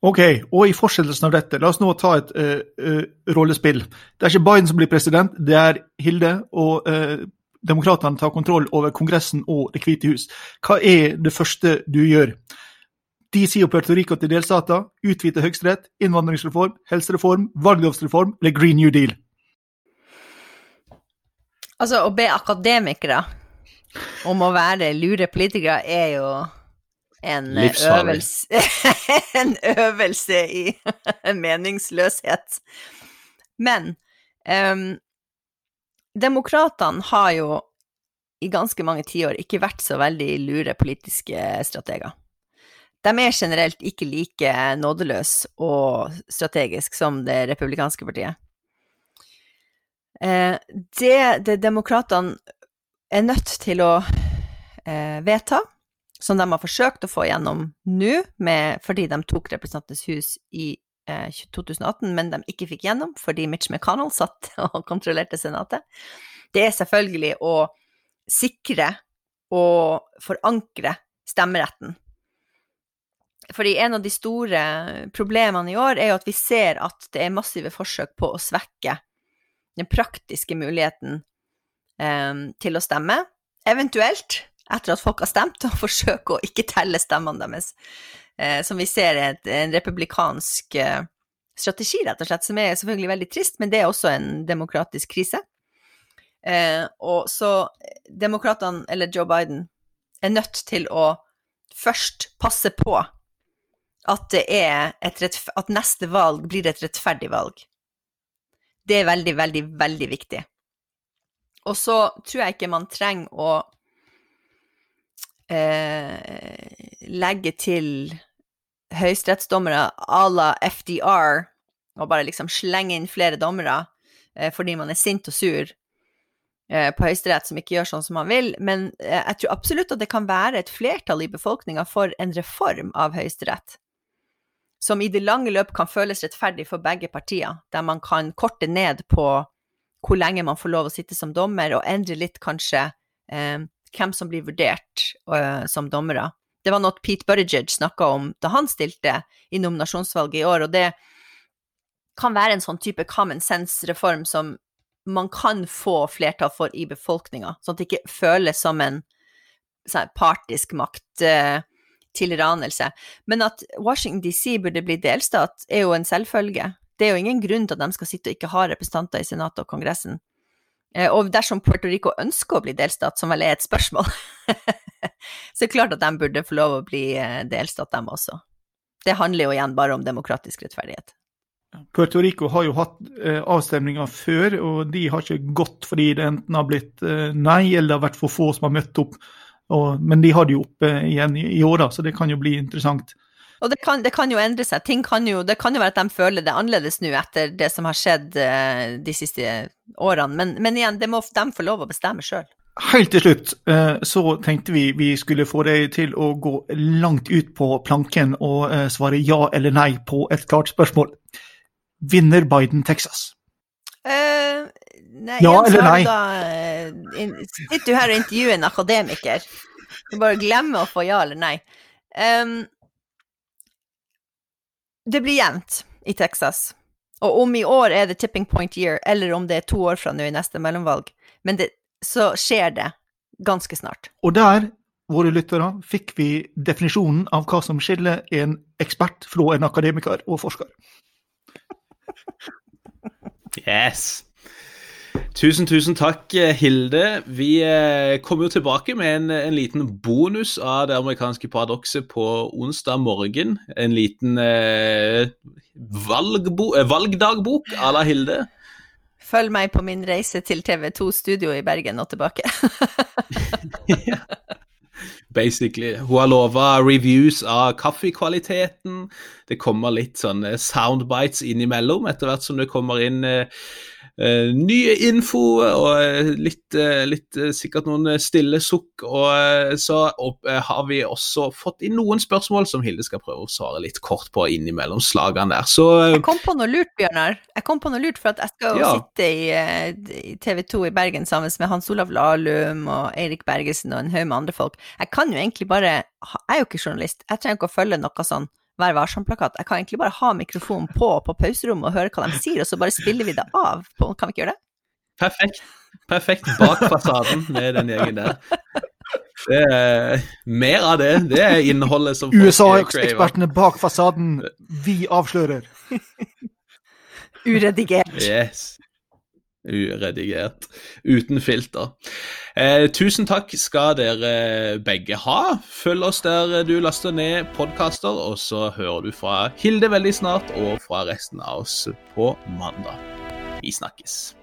Ok, og i fortsettelsen av dette, la oss nå ta et uh, uh, rollespill. Det er ikke Biden som blir president, det er Hilde, og uh, demokratene tar kontroll over Kongressen og Det hvite hus. Hva er det første du gjør? De sier Puerto Rico til delstater, utvide høyesterett, innvandringsreform, helsereform, valglovsreform eller Green New Deal. Altså, å be akademikere om å være lure politikere er jo en øvelse, en øvelse i meningsløshet. Men um, demokratene har jo i ganske mange tiår ikke vært så veldig lure politiske strateger de er generelt ikke like nådeløse og strategiske som det republikanske partiet. Eh, det, det demokratene er nødt til å eh, vedta, som de har forsøkt å få gjennom nå, fordi de tok Representantenes hus i eh, 2018, men de ikke fikk gjennom fordi Mitch McConnell satt og kontrollerte Senatet, det er selvfølgelig å sikre og forankre stemmeretten. Fordi en av de store problemene i år er jo at vi ser at det er massive forsøk på å svekke den praktiske muligheten eh, til å stemme, eventuelt etter at folk har stemt, og forsøke å ikke telle stemmene deres. Eh, som vi ser er en republikansk eh, strategi, rett og slett, som er selvfølgelig veldig trist, men det er også en demokratisk krise. Eh, og så demokratene, eller Joe Biden, er nødt til å først passe på at, at neste valg blir et rettferdig valg. Det er veldig, veldig, veldig viktig. Og så tror jeg ikke man trenger å eh, legge til høyesterettsdommere à la FDR og bare liksom slenge inn flere dommere eh, fordi man er sint og sur eh, på Høyesterett som ikke gjør sånn som man vil, men eh, jeg tror absolutt at det kan være et flertall i befolkninga for en reform av Høyesterett som i det lange løp kan føles rettferdig for begge partier, der man kan korte ned på hvor lenge man får lov å sitte som dommer, og endre litt kanskje eh, hvem som blir vurdert uh, som dommere. Det var noe Pete Buttigieg snakka om da han stilte i nominasjonsvalget i år, og det kan være en sånn type common sense-reform som man kan få flertall for i befolkninga, sånn at det ikke føles som en sånn, partisk makt. Uh, tilranelse. Men at Washington DC burde bli delstat, er jo en selvfølge. Det er jo ingen grunn til at de skal sitte og ikke ha representanter i Senatet og Kongressen. Eh, og dersom Puerto Rico ønsker å bli delstat, som vel er et spørsmål, så er det klart at de burde få lov å bli eh, delstat, dem også. Det handler jo igjen bare om demokratisk rettferdighet. Puerto Rico har jo hatt eh, avstemninger før, og de har ikke gått fordi det enten har blitt eh, nei, eller det har vært for få som har møtt opp. Og, men de har det jo oppe igjen i, i år, da, så det kan jo bli interessant. Og det kan, det kan, jo endre seg. Ting kan jo, det kan jo være at de føler det annerledes nå etter det som har skjedd eh, de siste årene, men, men igjen, det må de få lov å bestemme sjøl. Helt til slutt eh, så tenkte vi vi skulle få deg til å gå langt ut på planken og eh, svare ja eller nei på et klart spørsmål. Vinner Biden Texas? Uh, nei, ja eller nei? Da, in, sitter du her og intervjuer en akademiker? Du bare glemmer å få ja eller nei. Um, det blir jevnt i Texas. Og om i år er det tipping point year, eller om det er to år fra nå i neste mellomvalg, men det, så skjer det ganske snart. Og der, våre lyttere, fikk vi definisjonen av hva som skiller en ekspert fra en akademiker og forsker. yes. Tusen, tusen takk, eh, Hilde. Vi eh, kommer jo tilbake med en, en, liten bonus av det amerikanske paradokset på onsdag morgen. En liten eh, eh, valgdagbok à la Hilde. Følg meg på min reise til TV2 Studio i Bergen og tilbake. Basically. Hun har lova reviews av kaffekvaliteten. Det kommer litt sånne soundbites innimellom etter hvert som det kommer inn eh, nye info og eh, litt, uh, litt sikkert noen stille sukk. Og så og, har vi også fått inn noen spørsmål som Hilde skal prøve å svare litt kort på innimellom slagene der. Så Jeg kom på noe lurt, Bjørnar. Jeg kom på noe lurt, for at jeg skal ja. sitte i, i TV 2 i Bergen sammen med Hans Olav Lahlum og Eirik Bergesen og en haug med andre folk. Jeg kan jo egentlig bare Jeg er jo ikke journalist, jeg trenger ikke å følge noe sånn Vær varsom-plakat. Jeg kan egentlig bare ha mikrofonen på på pauserommet og høre hva de sier, og så bare spiller vi det av. Kan vi ikke gjøre det? Perfekt. Perfekt bak fasaden med den gjengen der. Det er, mer av det. Det er innholdet som USA-ekspertene bak fasaden. Vi avslører. Uredigert. Yes uredigert, uten filter. Eh, tusen takk skal dere begge ha. Følg oss der du laster ned podkaster, og så hører du fra Hilde veldig snart, og fra resten av oss på mandag. Vi snakkes.